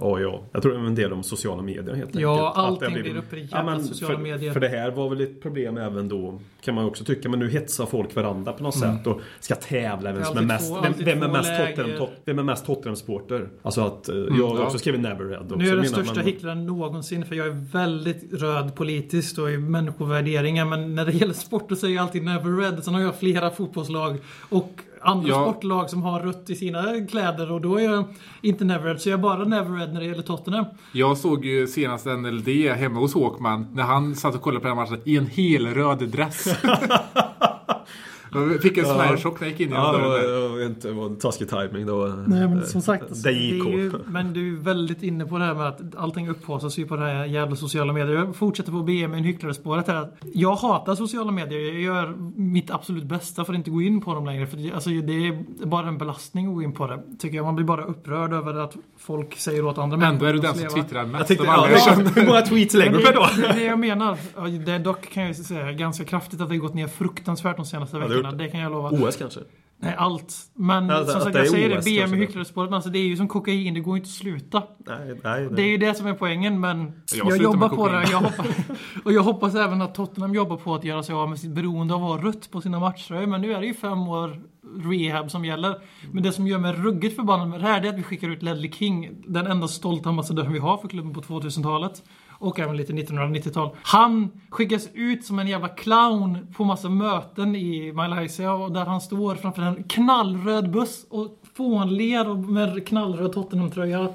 AIA. Jag tror det är en del om sociala medier helt Ja, enkelt. Det allting blir uppe i jävla sociala för, medier. För det här var väl ett problem även då, kan man också tycka. Men nu hetsar folk varandra på något Mm. sätt och ska tävla vem som är mest, två- vem, vem är mest. Tottenham, tot, vem är mest Tottenham-supporter. Alltså att, eh, jag har ja. också skrivit Neverhead också. Nu är jag den största man- hycklaren någonsin för jag är väldigt röd politiskt och människovärderingar men när det gäller sport då säger jag alltid never red. Sen har jag flera fotbollslag och andra Ja. sportlag som har rött i sina kläder och då är jag inte never red. Så jag är bara never red när det gäller Tottenham. Jag såg ju senast NLD hemma hos Håkman när han satt och kollade på den matchen i en hel röd dress. Jag fick en smärrchock när jag gick in Ja, genom det var, dörren. det var inte det var en taskig timing då. Nej men som sagt, alltså, det det gick är ju, men du är väldigt inne på det här med att allting upphaussas ju på det här jävla sociala medier. Jag fortsätter på BM med hycklarespåret här. Jag hatar sociala medier. Jag gör mitt absolut bästa för att inte gå in på dem längre. För det, alltså, det är bara en belastning att gå in på det. Tycker jag. Man blir bara upprörd över att folk säger åt andra Ändå är du den som leva. twittrar Jag mest tänkte, ja, jag det känns- hur många tweets lägger du per dag? Det är det jag menar. Ja, Det är dock kan jag säga ganska kraftigt att det har gått ner fruktansvärt de senaste det veckorna. Gjort Det kan jag lova. OS kanske? Nej, allt. Men Alltså, som sagt, jag säger det. Kanske. med hycklarespåret. men Alltså, det är ju som kokain. Det går ju inte att sluta. Nej, nej. Det är ju det som är poängen, men Jag jag, jobbar på det. Jag hoppas, och jag hoppas även att Tottenham jobbar på att göra sig av med sitt beroende av att ha rött på sina matcher. Men nu är det ju fem år rehab som gäller. Men det som gör mig ruggigt förbannad med det här det är att vi skickar ut Ledley King, den enda stolta ambassadören vi har för klubben på 2000-talet. Och även lite 1990-tal. Han skickas ut som en jävla clown på massa möten i Malaysia och där han står framför en knallröd buss och fånler och med knallröd Tottenham-tröja.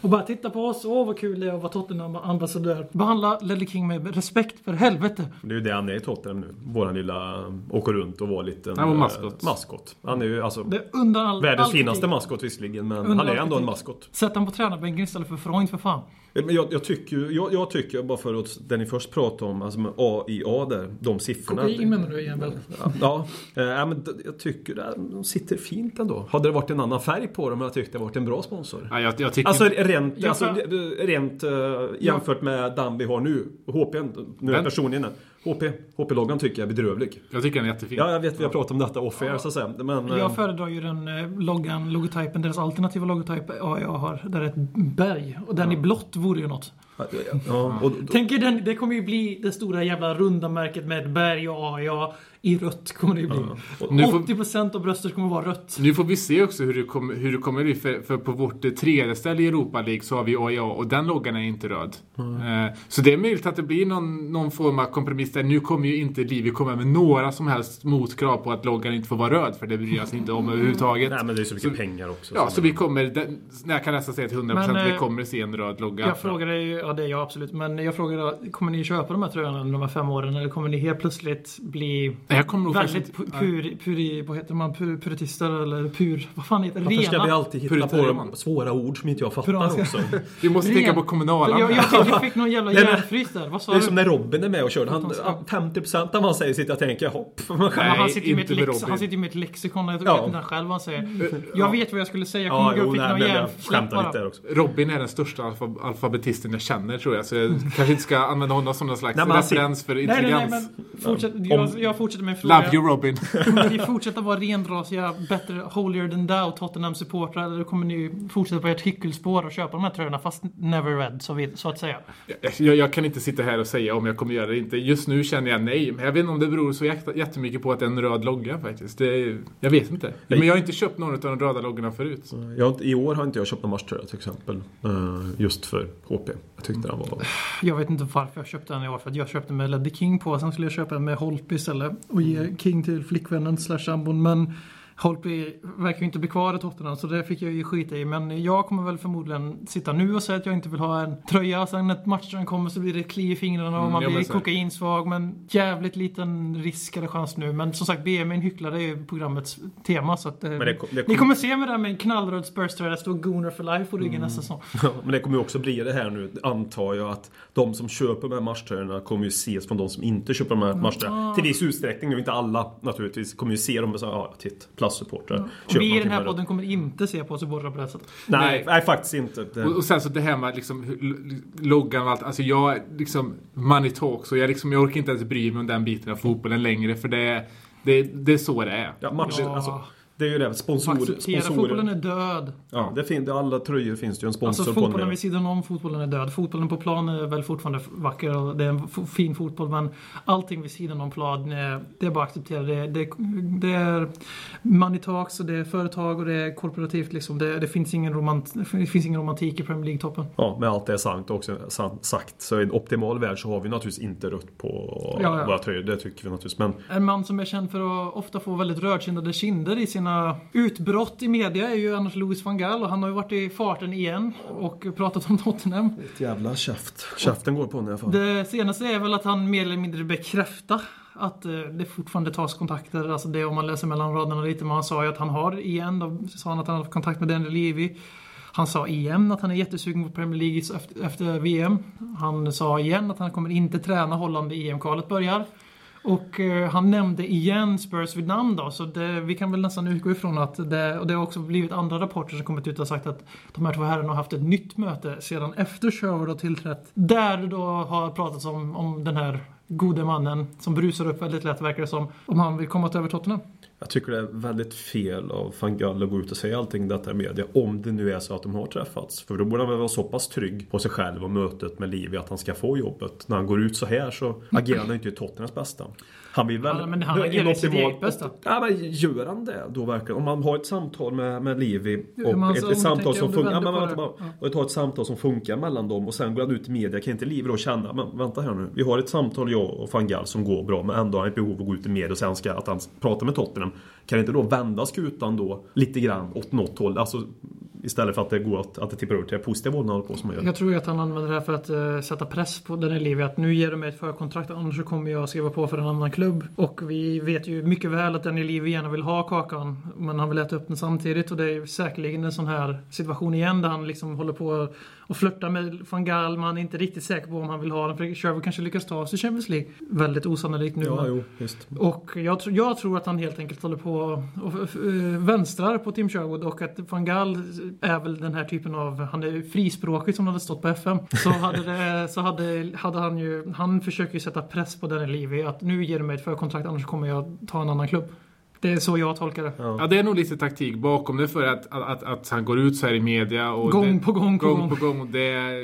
Och bara titta på oss, åh vad kul det är att vara Tottenham-ambassadör. Behandla Ledley King med respekt för helvete. Det är ju det han är i Tottenham nu. Våran lilla... Åker runt och var lite... Han var maskot. maskot. Han är ju alltså... Det all, Världens all finaste maskot visserligen, men han är ändå en maskot. Sätt han på tränarbänken istället för Freund för fan. Men jag, jag tycker ju- jag, jag tycker bara för att det ni först pratade om, alltså med AIA där, de siffrorna. Kokain menar du igen väl? Ja, eh, ja, men d- jag tycker det, de sitter fint ändå. Hade det varit en annan färg på dem, hade jag tyckt det varit en bra sponsor. Ja, jag, jag tycker... Alltså rent, alltså, rent eh, jämfört med den vi har nu. HP, nu är personligen HP, HP-loggan tycker jag är bedrövlig. jag tycker den är jättefin. Ja, jag vet vi har pratat om detta off-air så att säga. Men, eh, Jag föredrar ju den eh, loggan, logotypen, deras alternativa logotyp ja, jag har. Där är ett berg. Och den i blått vore ju något. ja, och, Tänk er den, det kommer ju bli det stora jävla runda märket med ett berg och AIA. I rött kommer det ju bli. och, Nu får- 80% av bröstet kommer vara rött. Nu får vi se också hur det, kommer, hur det kommer bli. För, för på vårt eh, tredje ställe i Europa League så har vi AIA och den loggan är inte röd. Eh, så det är möjligt att det blir någon, någon form av kompromiss där. Nu kommer ju inte Livi komma med några som helst motkrav på att loggan inte får vara röd. För det bryr sig inte om överhuvudtaget. nej men det är så mycket Så- pengar också. Ja, så vi kommer, den, jag kan nästan säga till 100% Men, att vi eh, kommer se en röd logga. Jag frågade ju, ja det är jag absolut, men jag frågade kommer ni köpa de här tröjorna under de här fem åren eller kommer ni helt plötsligt bli jag kommer nog väldigt faktiskt pu- inte- pur, puri, vad heter man, pur, puritister eller pur, vad fan heter det? Varför ska vi alltid hitta på svåra ord som inte jag fattar Puranska. också? Vi måste Ren. tänka på kommunala. Jag, jag, fick, jag fick någon jävla Nej, hjärnfrys där, vad sa Det är du? som när Robin är med och kör. Han, Fruktansvärt. 50% av vad han säger sitter jag och tänker hopp. Men han, Nej, sitter med inte med lex, Robin. han sitter ju med ett lexikon, jag Ja. vet inte han själv vad han säger. Jag vet vad jag skulle säga, jag Ja, kommer gå jo, och fick nej, någon jag hjärnsläpp bara. där också. Robin är den största alfa, alfabetisten jag känner tror jag. Så jag kanske inte ska använda honom som någon slags Nej, referens för Nej, nej, nej, intelligens. jag, jag fortsätter med en fråga. Love you Robin. Kommer ni fortsätta vara renrasiga, bättre, holier than thou Tottenham-supportrar? Eller kommer ni fortsätta på ert hyckelspår och köpa de här tröjorna fast never read, så, vid, så att säga? Jag, jag kan inte sitta här och säga om jag kommer göra det inte. Just nu känner jag nej. Men jag vet inte om det beror så jätte- jättemycket på att det är en röd logga faktiskt. Det, jag vet inte. Men jag har inte köpt någon av de röda loggorna förut. Jag, I år har inte jag köpt någon matchtröja till exempel. eh, Just för HP. Jag tyckte den var... Jag vet inte varför jag köpte den i år. För jag köpte med Leddy King på. Sen skulle jag köpa den med Holtby istället. Och ge King till flickvännen slash sambon. Men Holtby verkar ju inte bli kvar i Tottenham. Så det fick jag ju skita i. Men jag kommer väl förmodligen sitta nu och säga att jag inte vill ha en tröja. Sen när matchen kommer så blir det kli i fingrarna och Mm, man ja, blir kokainsvag. Men jävligt liten risk eller chans nu. Men som sagt, BM en hycklare är ju programmets tema. Så att, eh, det kom- det Ni kom- kommer se mig där med en knallröd Spurs-tröja. Det står Gooner for life på Mm. ryggen nästa säsong. Men det kommer ju också bli det här nu, antar jag, att de som köper de här matchtröjorna kommer ju ses från de som inte köper de här matchtröjorna. Till viss utsträckning, nu inte alla naturligtvis, kommer ju se dem och säga ja, titt, plastsupportrar. Och vi i den här podden kommer inte se på supportrar på det här sättet. Nej, Nej. nej, faktiskt inte. Det, Och, och sen så det här med liksom, loggan och allt. Alltså jag liksom, money talks och jag, liksom, jag orkar inte ens bry mig om den biten av fotbollen längre för det, det, det är så det är. ja, matcher, Ja. alltså, det är ju det, sponsor, Acceptera, fotbollen sponsorer. är död. Ja, det finns, alla tröjor finns det ju en sponsor Alltså på. fotbollen den. vid sidan om fotbollen är död. Fotbollen på plan är väl fortfarande vacker och det är en fin fotboll men allting vid sidan om plan, eh, det är bara att acceptera. Det, det, det är money talks och det är företag och det är korporativt liksom. Det, det, finns, ingen romant, det finns ingen romantik i Premier League-toppen. Ja, med allt det är sant också sagt. Så i en optimal värld så har vi naturligtvis inte rött på Ja, ja. våra tröjor. Det tycker vi naturligtvis. Men En man som är känd för att ofta få väldigt rödkindade kinder i sina utbrott i media är ju annars Louis van Gaal och han har ju varit i farten igen och pratat om Tottenham. ett jävla käft. Käften går på honom i alla fall. Det senaste är väl att han mer eller mindre bekräftar att eh, det fortfarande tas kontakter. Alltså det om man läser mellan raderna lite. Men han sa ju att han har igen, då sa han att han har kontakt med Daniel Levy. Han sa igen att han är jättesugen på Premier League efter, efter VM. Han sa igen att han kommer inte träna Holland i EM-kvalet börjar. Och eh, han nämnde igen Spurs vid namn då, så det, vi kan väl nästan utgå ifrån att det, och det har också blivit andra rapporter som kommit ut och sagt att de här två herrarna har haft ett nytt möte sedan efter Sherwood har tillträtt. Där det då har pratats om, om den här gode mannen som brusar upp väldigt lätt verkar det som, om han vill komma till över Tottenham. Jag tycker det är väldigt fel av van Gaal att gå ut och säga allting detta i media. Om det nu är så att de har träffats. För då borde han väl vara så pass trygg på sig själv och mötet med Livi att han ska få jobbet. När han går ut så här så agerar han inte i Tottenhams bästa. Han vill väl... Ja, men han agerar i sitt eget bästa. Ja, men gör han det då verkligen? Om man har ett samtal med, med Livi Ja, och men ett, alltså, ett samtal som funkar... Ja, men vänta bara. det. Och ett samtal som funkar mellan dem och sen går han ut i media. Kan inte Livi då känna, men vänta här nu. Vi har ett samtal jag och van Gaal som går bra men ändå har han ett behov av att gå ut i media och sen ska att han pratar med Tottenham. Kan inte då vända skutan då lite grann åt något håll? Alltså Istället för att det går att, att det tippar över till det positiva hållet håller på som han gör. Jag tror ju att han använder det här för att uh, sätta press på den eleven. Att nu ger du mig ett förkontrakt annars så kommer jag skriva på för en annan klubb. Och vi vet ju mycket väl att den eleven gärna vill ha kakan. Men han vill äta upp den samtidigt. Och det är säkerligen en sån här situation igen där han liksom håller på och flörtar med van Gaal. Man är inte riktigt säker på om han vill ha den. För Sherwood kanske lyckas ta sig Champions League. Väldigt osannolikt nu. Ja, men- jo, just. och jag, jag tror att han helt enkelt håller på och uh, vänstrar på Tim Sherwood och att van Gaal är väl den här typen av, han är frispråkig som hade stått på FM. Så hade, det, så hade, hade han ju, han försöker ju sätta press på den Levi att nu ger du mig ett förkontrakt annars kommer jag ta en annan klubb. Det är så jag tolkar det. Ja, det är nog lite taktik bakom det för att, att, att, att han går ut så här i media. Och Gång det, på gång på gång. gång. på gång. Och det,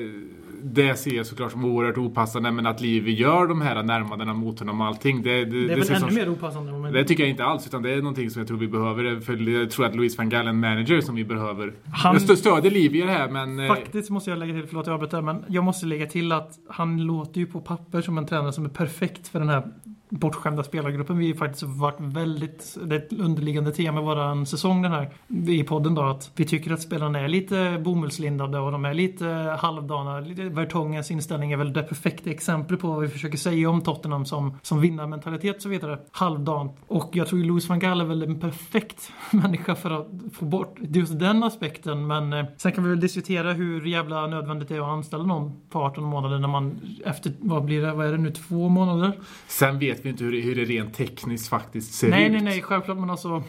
det ser jag såklart som oerhört opassande. Men att Livi gör de här närmandena mot honom och allting. Det, det, Det är ser väl ännu som, mer opassande. om en- det tycker jag inte alls, utan det är någonting som jag tror vi behöver. För jag tror att Louis van Gaal är en manager som vi behöver. Han- Jag stö- stöder Livi i det här, men... eh, Faktiskt måste jag lägga till, förlåt jag avbryter, men jag måste lägga till att han låter ju på papper som en tränare som är perfekt för den här bortskämda spelargruppen. Vi har faktiskt varit väldigt, det är ett underliggande tema i våran säsong den här i podden då, att vi tycker att spelarna är lite bomullslindade och de är lite halvdana. Vertongens inställning är väl det perfekta exemplet på vad vi försöker säga om Tottenham som, som vinnarmentalitet och så vidare. Halvdant. Och jag tror ju Louis van Gaal är väl en perfekt människa för att få bort just den aspekten. Men eh, sen kan vi väl diskutera hur jävla nödvändigt det är att anställa någon på 18 månader när man efter, vad blir det, vad är det nu, två månader? Sen vet vi inte hur det, hur det rent tekniskt faktiskt ser Nej, ut. nej, nej, självklart. Men alltså...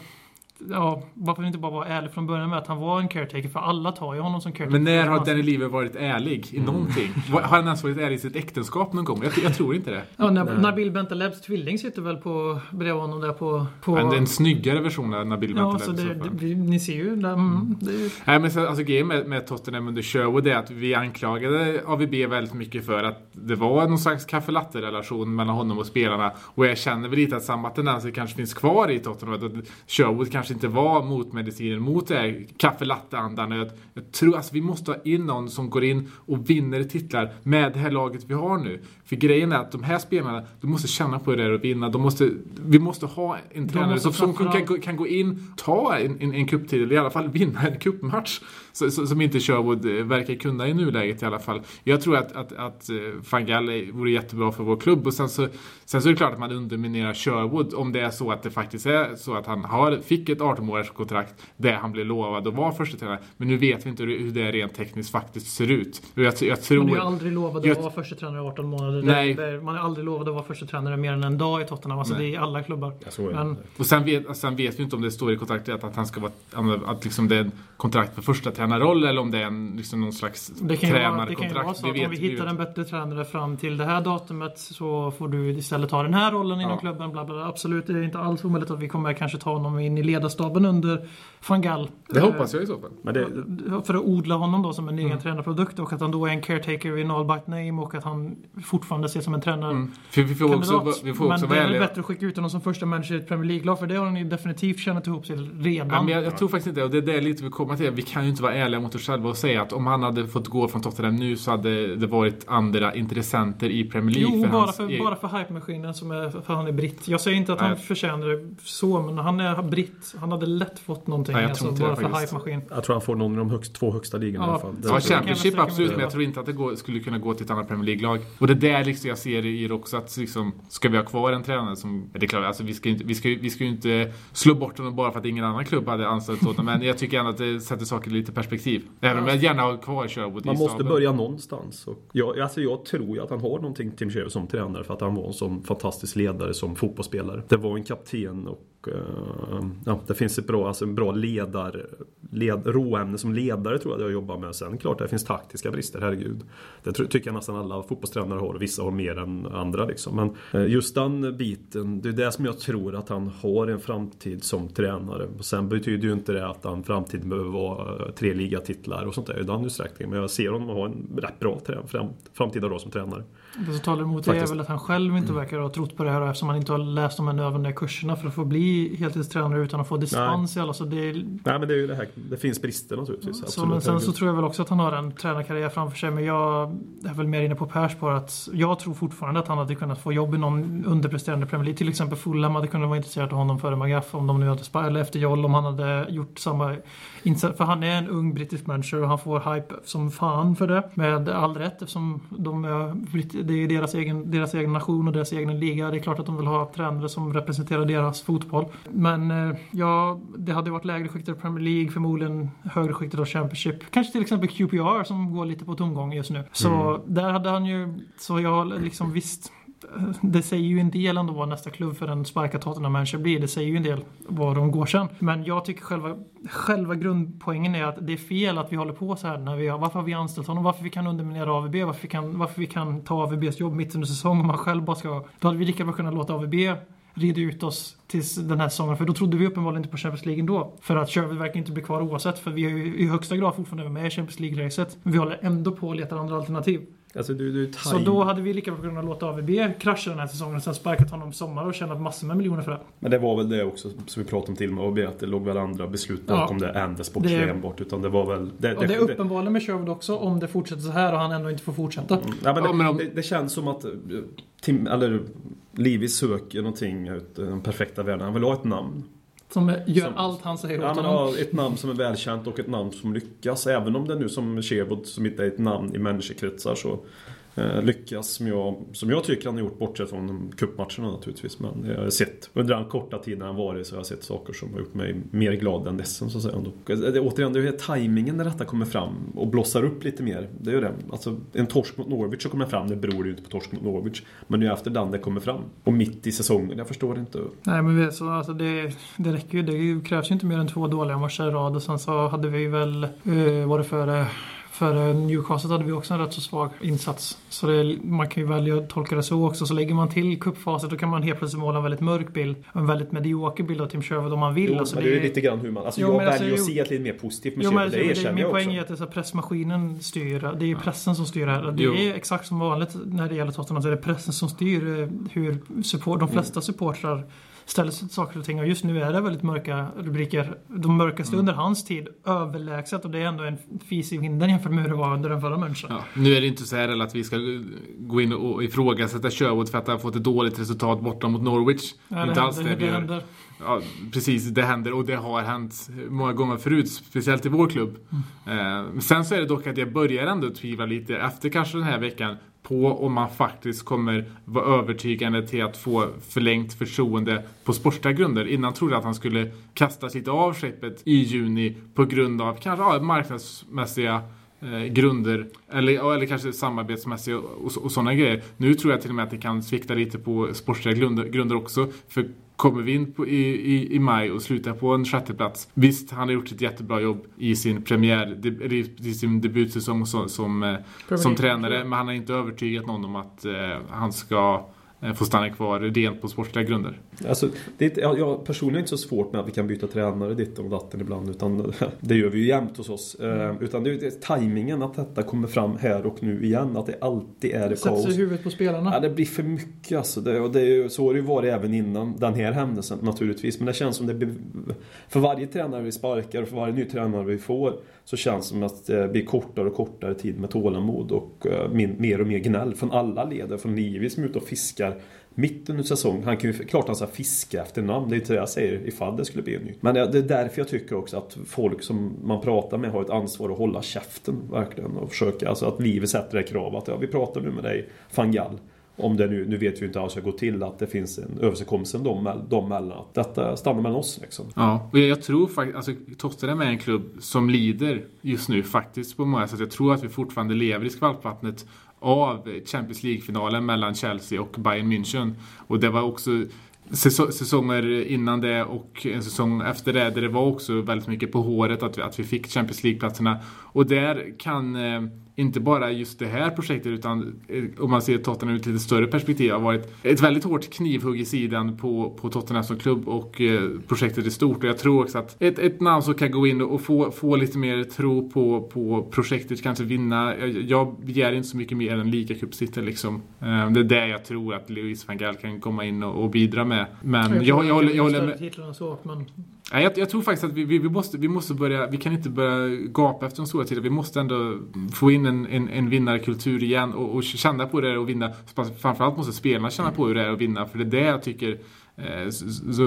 Ja, varför inte bara vara ärlig från början med att han var en caretaker? För alla tar ju honom som caretaker. Men när har Danny Lever varit ärlig Mm. i någonting? Har han ens varit ärlig i sitt äktenskap någon gång? Jag, jag tror inte det. Ja, Nab- Nabil Bentalebs tvilling sitter väl på, bredvid honom där på... på Men det är en snyggare version av Nabil ja, Bentaleb så det, så det, ni ser ju. Där, mm, det, Nej men så, alltså grejen med, med Tottenham under Sherwood är att vi anklagade AVB väldigt mycket för att det var någon slags kaffe relation mellan honom och spelarna. Och jag känner väl lite att samma tendenser kanske finns kvar i Tottenham. Att Sherwood kanske inte var motmedicinen mot det här kaffe andan jag, jag tror alltså vi måste ha in någon som går in och vinner titlar med det här laget vi har nu. För grejen är att de här spelarna, de måste känna på hur det är att vinna. De måste, vi måste ha en tränare som, kan, kan gå in, ta en, en, en cuptitel, i alla fall vinna en cupmatch. Som inte Sherwood eh, verkar kunna i nuläget i alla fall. Jag tror att, att, att eh, van Gaal vore jättebra för vår klubb. Och sen så, sen så är det klart att man underminerar Sherwood om det är så att det faktiskt är så att han har, fick ett 18-månaderskontrakt där han blev lovad att vara första tränare. Men nu vet vi inte hur det rent tekniskt faktiskt ser ut. Jag, jag tror... man är aldrig lovad att vara första tränare i 18 månader. Nej. Det, man är aldrig lovad att vara första tränare mer än en dag i Tottenham. Alltså Nej. det är i alla klubbar. Men Och sen vet, sen vet vi inte om det står i kontraktet att, att han ska vara, att liksom det är en kontrakt för första tränarroll eller om det är en, liksom någon slags Det kan ju vara, det kan ju tränarkontrakt. vara så att om vi hittar en bättre tränare fram till det här datumet så får du istället ta den här rollen inom Ja. klubben. Bla bla bla. Absolut, det är inte alls omöjligt att vi kommer kanske ta honom in i ledarstaben under van Gaal. Det hoppas jag i så fall. Men det, För att odla honom då som en egen Mm. tränarprodukt och att han då är en caretaker i all but name och att han fortfarande ses som en tränare. Mm. För vi får också, vi får också men det är väl bättre att skicka ut honom som första manager i ett Premier League-lag för det har han ju definitivt tjänat ihop sig redan. Ja, men jag, jag tror faktiskt inte det. Och det är det lite vi kommer till. Vi kan ju inte vara ärliga mot oss själva och säga att om han hade fått gå från Tottenham nu så hade det varit andra intressenter i Premier League. Jo, för bara hans för, egen- bara för hype-maskinen som är för han är britt. Jag säger inte att han Nej. förtjänar det så, men han är britt. Han hade lätt fått någonting Nej, jag alltså, bara för hype-maskin. jag tror han får någon av de högst, två högsta ligorna Ja, i alla fall. Ja, Championship absolut, men jag tror inte att det går, skulle kunna gå till ett annat Premier League-lag. Och det är där liksom jag ser i det också att liksom, ska vi ha kvar en tränare som... Det är klart, alltså, vi, ska ju inte, vi, ska, vi ska ju inte slå bort honom bara för att ingen annan klubb hade anställt honom. Men jag tycker ändå att det sätter saker i lite perspektiv. Även om jag gärna har kvar Sherwood Man i måste börja någonstans. Och jag, alltså jag tror ju att han har någonting, Tim Sherwood, som tränare för att han var en sån fantastisk ledare som fotbollsspelare. Det var en kapten och Eh, ja, det finns ett bra, alltså en bra ledar, led, råämne som ledare tror jag jag jobbar med. Sen klart det finns taktiska brister, herregud. Det tycker jag nästan alla fotbollstränare har och vissa har mer än andra liksom. Men eh, just den biten, det är det som jag tror att han har en framtid som tränare. Och sen betyder ju inte det att han framtiden behöver vara eh, tre ligatitlar och sånt där i den utsträckningen. Men jag ser honom ha en rätt bra trä- fram, framtida roll som tränare. Det som talar emot det är väl att han själv inte verkar ha trott på det här eftersom han inte har läst de här nödvändiga kurserna för att få bli heltidstränare utan att få dispens i alla. Så det är, Nej men det är ju det här det finns brister naturligtvis. Så, absolut. men sen så tror jag väl också att han har en tränarkarriär framför sig. Men jag är väl mer inne på Pers spår att jag tror fortfarande att han hade kunnat få jobb i någon underpresterande Premier League. Till exempel Fulham hade kunnat vara intresserad av honom före Magaff om de nu hade eller efter Joll om han hade gjort samma För han är en ung brittisk manager och han får hype som fan för det. Med all rätt eftersom de är, det är deras egen, deras egen nation och deras egen liga. Det är klart att de vill ha tränare som representerar deras fotboll. Men eh, ja, det hade varit lägre skiktet av Premier League, förmodligen högre skiktet av Championship. Kanske till exempel QPR som går lite på tomgång just nu. Så där hade han ju, så jag liksom visst det säger ju en del ändå vad nästa klubb för en sparkad Tottenham-manager blir. Det säger ju en del vad de går sen. Men jag tycker själva, själva grundpoängen är att det är fel att vi håller på så här. När vi har, varför har vi anställt honom? Varför vi kan underminera AVB? Varför vi kan, varför vi kan ta AVBs jobb mitt under säsong om man själv bara ska... Då hade vi lika bra kunnat låta AVB rida ut oss tills den här säsongen. För då trodde vi uppenbarligen inte på Champions League ändå. För att Sherwood verkar inte bli kvar oavsett. För vi är ju i högsta grad fortfarande med i Champions League-racet. Men vi håller ändå på och letar andra alternativ. Alltså, du, du, Så då hade vi lika bra kunnat låta AVB krascha den här säsongen och sen sparkat honom i sommar och tjänat massor med miljoner för det. Men det var väl det också som vi pratade om till med AB, att det låg väl andra beslut bakom det än det sportsliga Det- enbart. Utan det var väl... Det, Och det är uppenbarligen med Sherwood också om det fortsätter så här och han ändå inte får fortsätta. Mm. Ja, men Ja, det, men om- det, det känns som att eh, Tim, eller Livi söker någonting ut den perfekta världen. Han vill ha ett namn. Som gör Som- allt han säger åt honom. ja, ett namn som är välkänt och ett namn som lyckas. Även om det nu som Sherwood som inte är ett namn i människokretsar så Eh, lyckas som jag, som jag tycker han har gjort bortsett från cupmatcherna naturligtvis. Men jag har sett under den korta tiden han varit så har jag sett saker som har gjort mig mer glad än ledsen så att säga. Och eh, det, återigen, det är tajmingen när detta kommer fram och blossar upp lite mer. Det är ju det. Alltså en torsk mot Norwich som kommer fram, det beror ju inte på torsk mot Norwich. Men det är ju efter den det kommer fram. Och mitt i säsongen, jag förstår inte. Nej men vi, så, alltså, det, det räcker ju. Det krävs ju inte mer än två dåliga matcher i rad. Och sen så hade vi väl, uh, var det före för Newcastle hade vi också en rätt så svag insats. Så det, man kan ju välja att tolka det så också. Så lägger man till cupfaset då kan man helt plötsligt måla en väldigt mörk bild. En väldigt medioker bild av Tim Sherwood om man vill. Jo, alltså, men det är ju lite grann hur man... Alltså Jo, jag alltså, väljer att jo. se det lite mer positivt med Jo, Sherwood, men det det, det, erkänner min jag poäng också. är att det är så pressmaskinen styr. Det är pressen som styr här. Det Jo. är exakt som vanligt när det gäller Tottenham. Så är det pressen som styr eh, hur support, de flesta supportrar ställer saker och ting. Och just nu är det väldigt mörka rubriker. De mörkaste under hans tid, överlägset. Och det är ändå en fis i vinden jämfört med hur det var under den förra människan. Ja, nu är det inte så här att vi ska gå in och ifrågasätta Sherwood för att han fått ett dåligt resultat borta mot Norwich. Ja, det inte alls händer, det vi det gör. händer. Ja, precis, det händer och det har hänt många gånger förut, speciellt i vår klubb. Mm. Eh, sen så är det dock att jag börjar ändå tvivla lite efter kanske den här veckan på om man faktiskt kommer vara övertygande till att få förlängt förtroende på sportsliga grunder. Innan trodde jag att han skulle kastas lite av skeppet i juni på grund av kanske ja, marknadsmässiga eh, grunder eller, eller kanske samarbetsmässiga och, och sådana grejer. Nu tror jag till och med att det kan svikta lite på sportsliga grunder, grunder också. För kommer vi in på, i, i, i maj och slutar på en sjätteplats. Visst, han har gjort ett jättebra jobb i sin premiär, eller i sin debutsäsong som, som, eh, som tränare. Men han har inte övertygat någon om att eh, han ska eh, få stanna kvar rent på sportsliga grunder. Alltså, det är, jag, personligen är inte så svårt med att vi kan byta tränare ditt och datten ibland. Utan det gör vi ju jämt hos oss. Eh, utan det är, det är tajmingen att detta kommer fram här och nu igen. Att det alltid är det Sätter sig kaos. i huvudet på spelarna. Ja, det blir för mycket alltså. Det, och det är så har det ju varit även innan den här händelsen naturligtvis. Men det känns som det blir, För varje tränare vi sparkar och för varje ny tränare vi får så känns det som att det blir kortare och kortare tid med tålamod och eh, min, mer och mer gnäll från alla ledare. Från Livi som är ute och fiskar mitt under säsong. Han kan ju klart han ska fiska efter namn. Det är inte det jag säger ifall det skulle bli en ny. Men det är därför jag tycker också att folk som man pratar med har ett ansvar att hålla käften verkligen. Och försöka, alltså att livet sätter det krav att ja, vi pratar nu med dig, van Om det nu, nu vet vi ju inte hur det går till att det finns en överenskommelse dem, dem mellan. Att detta stannar mellan oss liksom. Ja, och jag, jag tror faktiskt, alltså Tottenham är en klubb som lider just nu faktiskt på många sätt. Jag tror att vi fortfarande lever i skvalpvattnet av Champions League-finalen mellan Chelsea och Bayern München. Och det var också säsonger innan det och en säsong efter det där det var också väldigt mycket på håret att vi, att vi fick Champions League-platserna. Och där kan eh, inte bara just det här projektet utan eh, om man ser Tottenham ur ett lite större perspektiv har varit ett väldigt hårt knivhugg i sidan på, på Tottenham som klubb och eh, projektet är stort. Och jag tror också att ett, ett namn som kan gå in och få, få lite mer tro på, på projektet, kanske vinna. Jag, jag begär inte så mycket mer än ligacupsitter liksom. Eh, det är det jag tror att Louis van Gaal kan komma in och, och bidra med. Men jag, jag, håller, jag håller med. Nej, jag, jag tror faktiskt att vi, vi, vi, måste, vi måste börja, vi kan inte börja gapa efter de stora titlarna. Vi måste ändå få in en, en, en vinnarkultur igen och, och känna på det och vinna. Framförallt måste spelarna känna på hur det är att vinna, för det är det jag tycker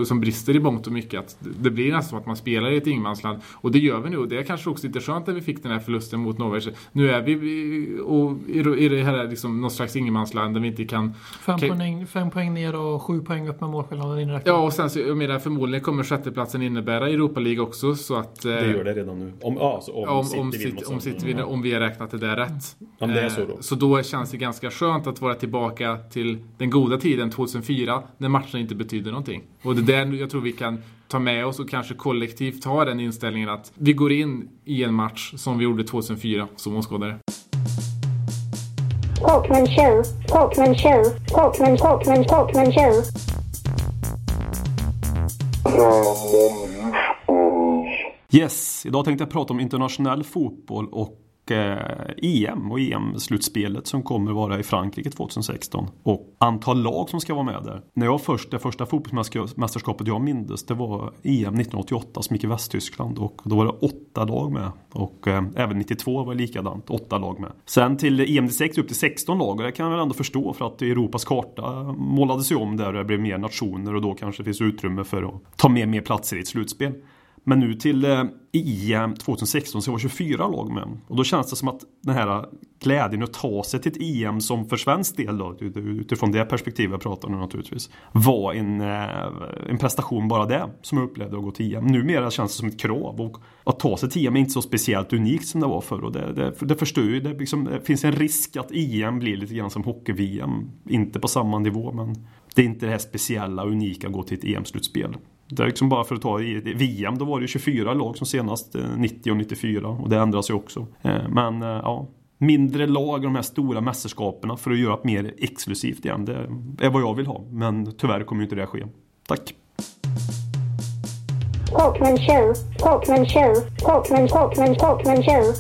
som brister i mångt och mycket. Att det blir nästan som att man spelar i ett ingenmansland. Och det gör vi nu. Och det är kanske också lite skönt att vi fick den här förlusten mot Norge. Nu är vi och, i det här liksom, något slags ingenmansland där vi inte kan... Fem, kan, poäng, fem poäng ner och sju poäng upp med målskillnaden inräknat. Ja, och sen så, jag menar, förmodligen kommer sjätteplatsen innebära Europa League också. Så att, eh, det gör det redan nu. Om, alltså, om, om, City, om, City, om, City vinner, om vi har räknat det där rätt. Om det är så då. Eh, så då känns det ganska skönt att vara tillbaka till den goda tiden 2004 när matchen inte betyder någonting. Och det är där jag tror vi kan ta med oss och kanske kollektivt ha den inställningen att vi går in i en match som vi gjorde 2004 som åskådare. Talkman show, Talkman show, Talkman, Talkman, Talkman show. Yes, idag tänkte jag prata om internationell fotboll och EM och eh, EM-slutspelet e som kommer vara i Frankrike 2016. Och antal lag som ska vara med där. När jag först, det första fotbollsmästerskapet jag mindes det var EM 1988 som gick i Västtyskland och då var det åtta lag med. Och eh, även 92 var det likadant, åtta lag med. Sen till EM 96 upp till 16 lag och det kan jag väl ändå förstå för att Europas karta målades ju om där och det blev mer nationer och då kanske det finns utrymme för att ta med mer platser i ett slutspel. Men nu till eh, EM 2016 så var 24 lag med. Och då känns det som att den här eh, glädjen att ta sig till ett EM som för svensk del då, utifrån det perspektivet jag pratar nu naturligtvis, var en, eh, en prestation bara det som jag upplevde att gå till EM. Numera känns det som ett krav och att ta sig till EM är inte så speciellt unikt som det var förr och det, det, det förstör ju. Det, liksom, det finns en risk att EM blir lite grann som hockey-VM. Inte på samma nivå men det är inte det här speciella, unika att gå till ett EM-slutspel. Det är liksom bara för att ta i VM, då var det 24 lag som senast 90 eh, och 94 och det ändras ju också. Eh, men eh, ja, mindre lag de här stora mästerskapen för att göra det mer exklusivt igen. Det är vad jag vill ha. Men tyvärr kommer inte det att ske. Tack! Talkman show, Talkman show, Talkman, Talkman, Talkman show.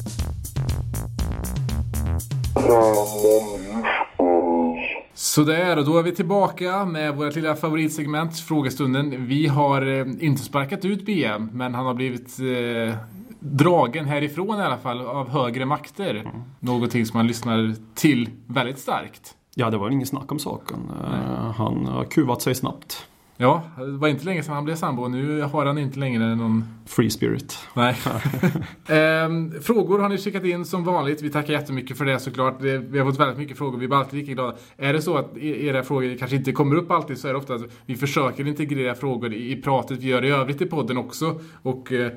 Sådär, och då är vi tillbaka med vårt lilla favoritsegment, frågestunden. Vi har eh, inte sparkat ut BM, men han har blivit eh, dragen härifrån i alla fall av högre makter. Mm. Någonting som man lyssnar till väldigt starkt. Ja, det var ingen snack om saken. Uh, han har kuvat sig snabbt. Ja, det var inte länge sedan han blev sambo. Nu har han inte längre någon... Free spirit. Nej. ehm, frågor har ni skickat in som vanligt. Vi tackar jättemycket för det såklart. Vi har fått väldigt mycket frågor. Vi är alltid lika glada. Är det så att e-, era frågor kanske inte kommer upp alltid så är det ofta att vi försöker integrera frågor i pratet vi gör i övrigt i podden också. Och eh,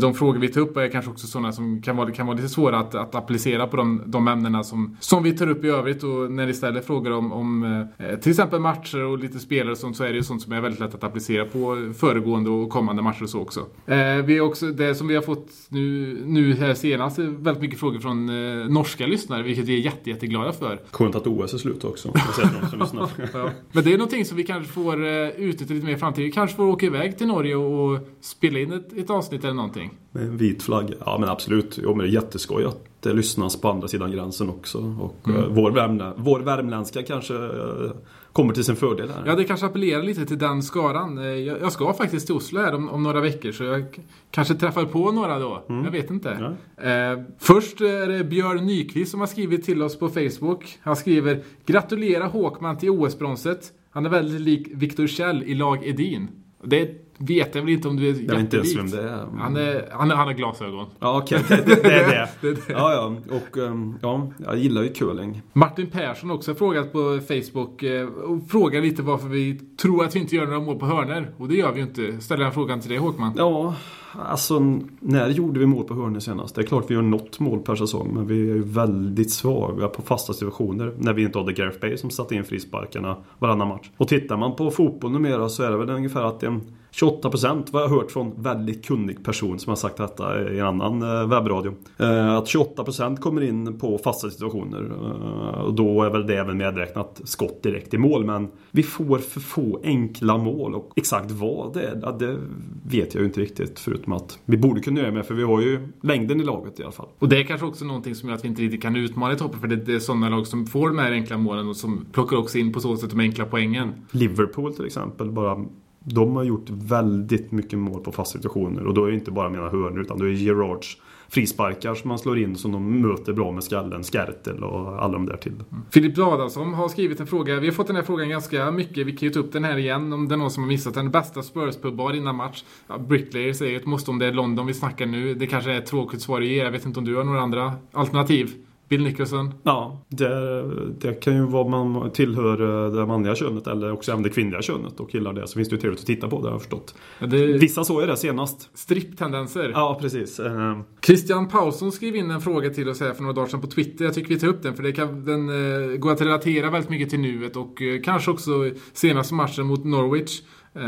de frågor vi tar upp är kanske också sådana som kan vara, kan vara lite svåra att, att applicera på de, de ämnena som, som vi tar upp i övrigt. Och när ni ställer frågor om, om eh, till exempel matcher och lite spelare och sånt så är det ju sånt som är väldigt lätt att applicera på föregående och kommande matcher och så också. Ehm, vi har också det som vi har fått nu, nu här senast är väldigt mycket frågor från eh, norska lyssnare, vilket vi är jätte, jätteglada för. Skönt att OS är slut också. ja. Men det är någonting som vi kanske får uh, utnyttja lite mer i framtiden. Vi kanske får åka iväg till Norge och spela in ett, ett avsnitt eller någonting. Med en vit flagga? Ja men absolut. Jo, men det är jätteskoj att det lyssnas på andra sidan gränsen också. Och mm. uh, vår, värmlä vår värmländska kanske uh, kommer till sin fördel här. Ja, det kanske appellerar lite till den skaran. Eh, jag, jag ska faktiskt till Oslo här om, om, några veckor så jag kanske träffar på några då. Mm. Jag vet inte. Ja. Eh, först är det Björn Nyqvist som har skrivit till oss på Facebook. Han skriver Gratulera Håkman till OS-bronset. Han är väldigt lik Viktor Kjell i lag Edin. Det vet jag väl inte om du är jättelikt. Jag vet inte ens vem det är. Han, är, han, han har glasögon. Ja, okej. Okay. Det, det, är det. det, är det. Ja, ja. Och um, ja, jag gillar ju curling. Martin Persson också har frågat på Facebook eh, och frågar lite varför vi tror att vi inte gör några mål på hörner. Och det gör vi ju inte. Ställer jag frågan till dig Håkman? Ja, alltså när gjorde vi mål på hörnor senast? Det är klart vi gör något mål per säsong men vi är ju väldigt svaga på fasta situationer. När vi inte hade Gareth Bay som satte in frisparkarna varannan match. Och tittar man på fotboll numera så är det väl ungefär att en 28 procent vad jag hört från väldigt kunnig person som har sagt detta i en annan eh, webbradio. Eh, att 28 procent kommer in på fasta situationer. Eh, och då är väl det även medräknat skott direkt i mål. Men vi får för få enkla mål och exakt vad det är, det vet jag ju inte riktigt. Förutom att vi borde kunna göra med för vi har ju längden i laget i alla fall. Och det är kanske också någonting som gör att vi inte riktigt kan utmana i toppen. För det är sådana lag som får de här enkla målen och som plockar också in på så sätt de enkla poängen. Liverpool till exempel bara de har gjort väldigt mycket mål på fasta situationer och då är det inte bara mina hörnor utan det är Gerards frisparkar som man slår in som de möter bra med skallen, Skertel och alla de där till. Mm. Filip Adamsson har skrivit en fråga. Vi har fått den här frågan ganska mycket. Vi kan ju ta upp den här igen om det är någon som har missat den. Bästa Spurs-pubbar innan match? Ja, Bricklayer säger ett måste om det är London vi snackar nu. Det kanske är ett tråkigt svar att ge. Jag vet inte om du har några andra alternativ? Bill Nicholson? Ja, det, det kan ju vara man tillhör det manliga könet eller också även det kvinnliga könet och gillar det så finns det ju trevligt att titta på det har jag förstått. Ja, det... Vissa såg ju det senast. Stripptendenser? Ja, precis. Uh... Christian Paulsson skrev in en fråga till oss här för några dagar sedan på Twitter. Jag tycker vi tar upp den för det kan, den uh, går att relatera väldigt mycket till nuet och uh, kanske också senaste matchen mot Norwich. Uh,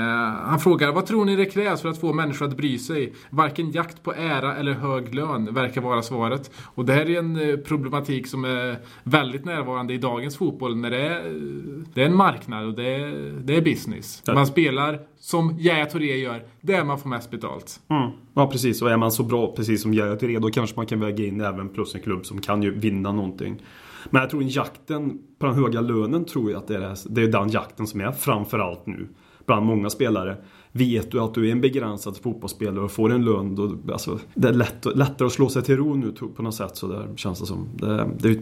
han frågar, vad tror ni det krävs för att få människor att bry sig? Varken jakt på ära eller hög lön verkar vara svaret. Och det här är en uh, problematik som är väldigt närvarande i dagens fotboll när det är, det är en marknad och det är, det är business. Man spelar som Yahya Touré gör, där man får mest betalt. Mm. Ja precis, och är man så bra precis som Yahya Touré då kanske man kan väga in även plus en klubb som kan ju vinna någonting. Men jag tror jakten på den höga lönen tror jag att det är, det är den jakten som är framförallt nu bland många spelare. Vet du att du är en begränsad fotbollsspelare och får en lön då, alltså, det är lätt, lättare att slå sig till ro nu på något sätt så där känns det som. Det, det,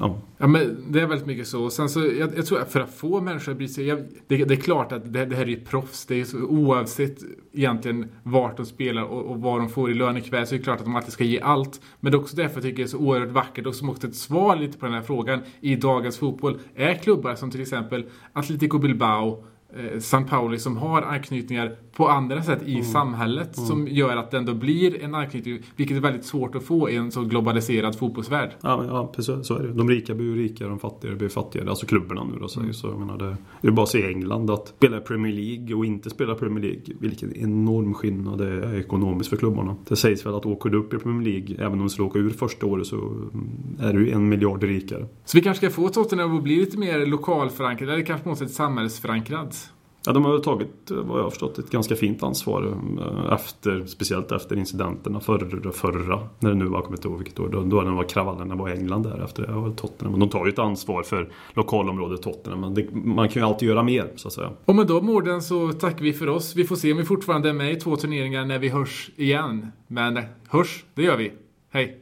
ja. ja men det är väldigt mycket så. sen så, jag, jag tror att för att få människor att bry sig, jag, det, det, är klart att det, det här är ju proffs. Det är så, oavsett egentligen vart de spelar och, och vad de får i lön ikväll så är det klart att de alltid ska ge allt. Men det är också därför jag tycker det är så oerhört vackert och som också ett svar lite på den här frågan i dagens fotboll är klubbar som till exempel Atletico Bilbao eh, San Pauli som har anknytningar på andra sätt i mm. samhället mm. som gör att det ändå blir en anknytning, vilket är väldigt svårt att få i en så globaliserad fotbollsvärld. Ja, ja precis, så är det. De rika blir rikare, de fattigare blir fattigare. Alltså klubbarna nu då säger mm. så. Jag menar, det, det är bara att se England att spela Premier League och inte spela Premier League. Vilken enorm skillnad det är ekonomiskt för klubbarna. Det sägs väl att åker du upp i Premier League, även om du skulle åka ur första året så är du en miljard rikare. Så vi kanske ska få Tottenham att bli lite mer lokalförankrad, eller kanske på något sätt samhällsförankrad? Ja, de har tagit, eh, vad jag har förstått, ett ganska fint ansvar eh, efter, speciellt efter incidenterna förra, förra när det nu var, jag kommer inte ihåg vilket år, då, då det var kravallerna var i England där efter det, och Tottenham. De tar ju ett ansvar för lokalområdet Tottenham, men det, man kan ju alltid göra mer, så att säga. Och med de orden så tackar vi för oss. Vi får se om vi fortfarande är med i två turneringar när vi hörs igen. Men eh, hörs, det gör vi. Hej!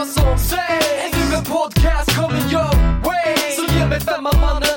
vad som sägs. En podcast coming your way. Så ge mig femman mannen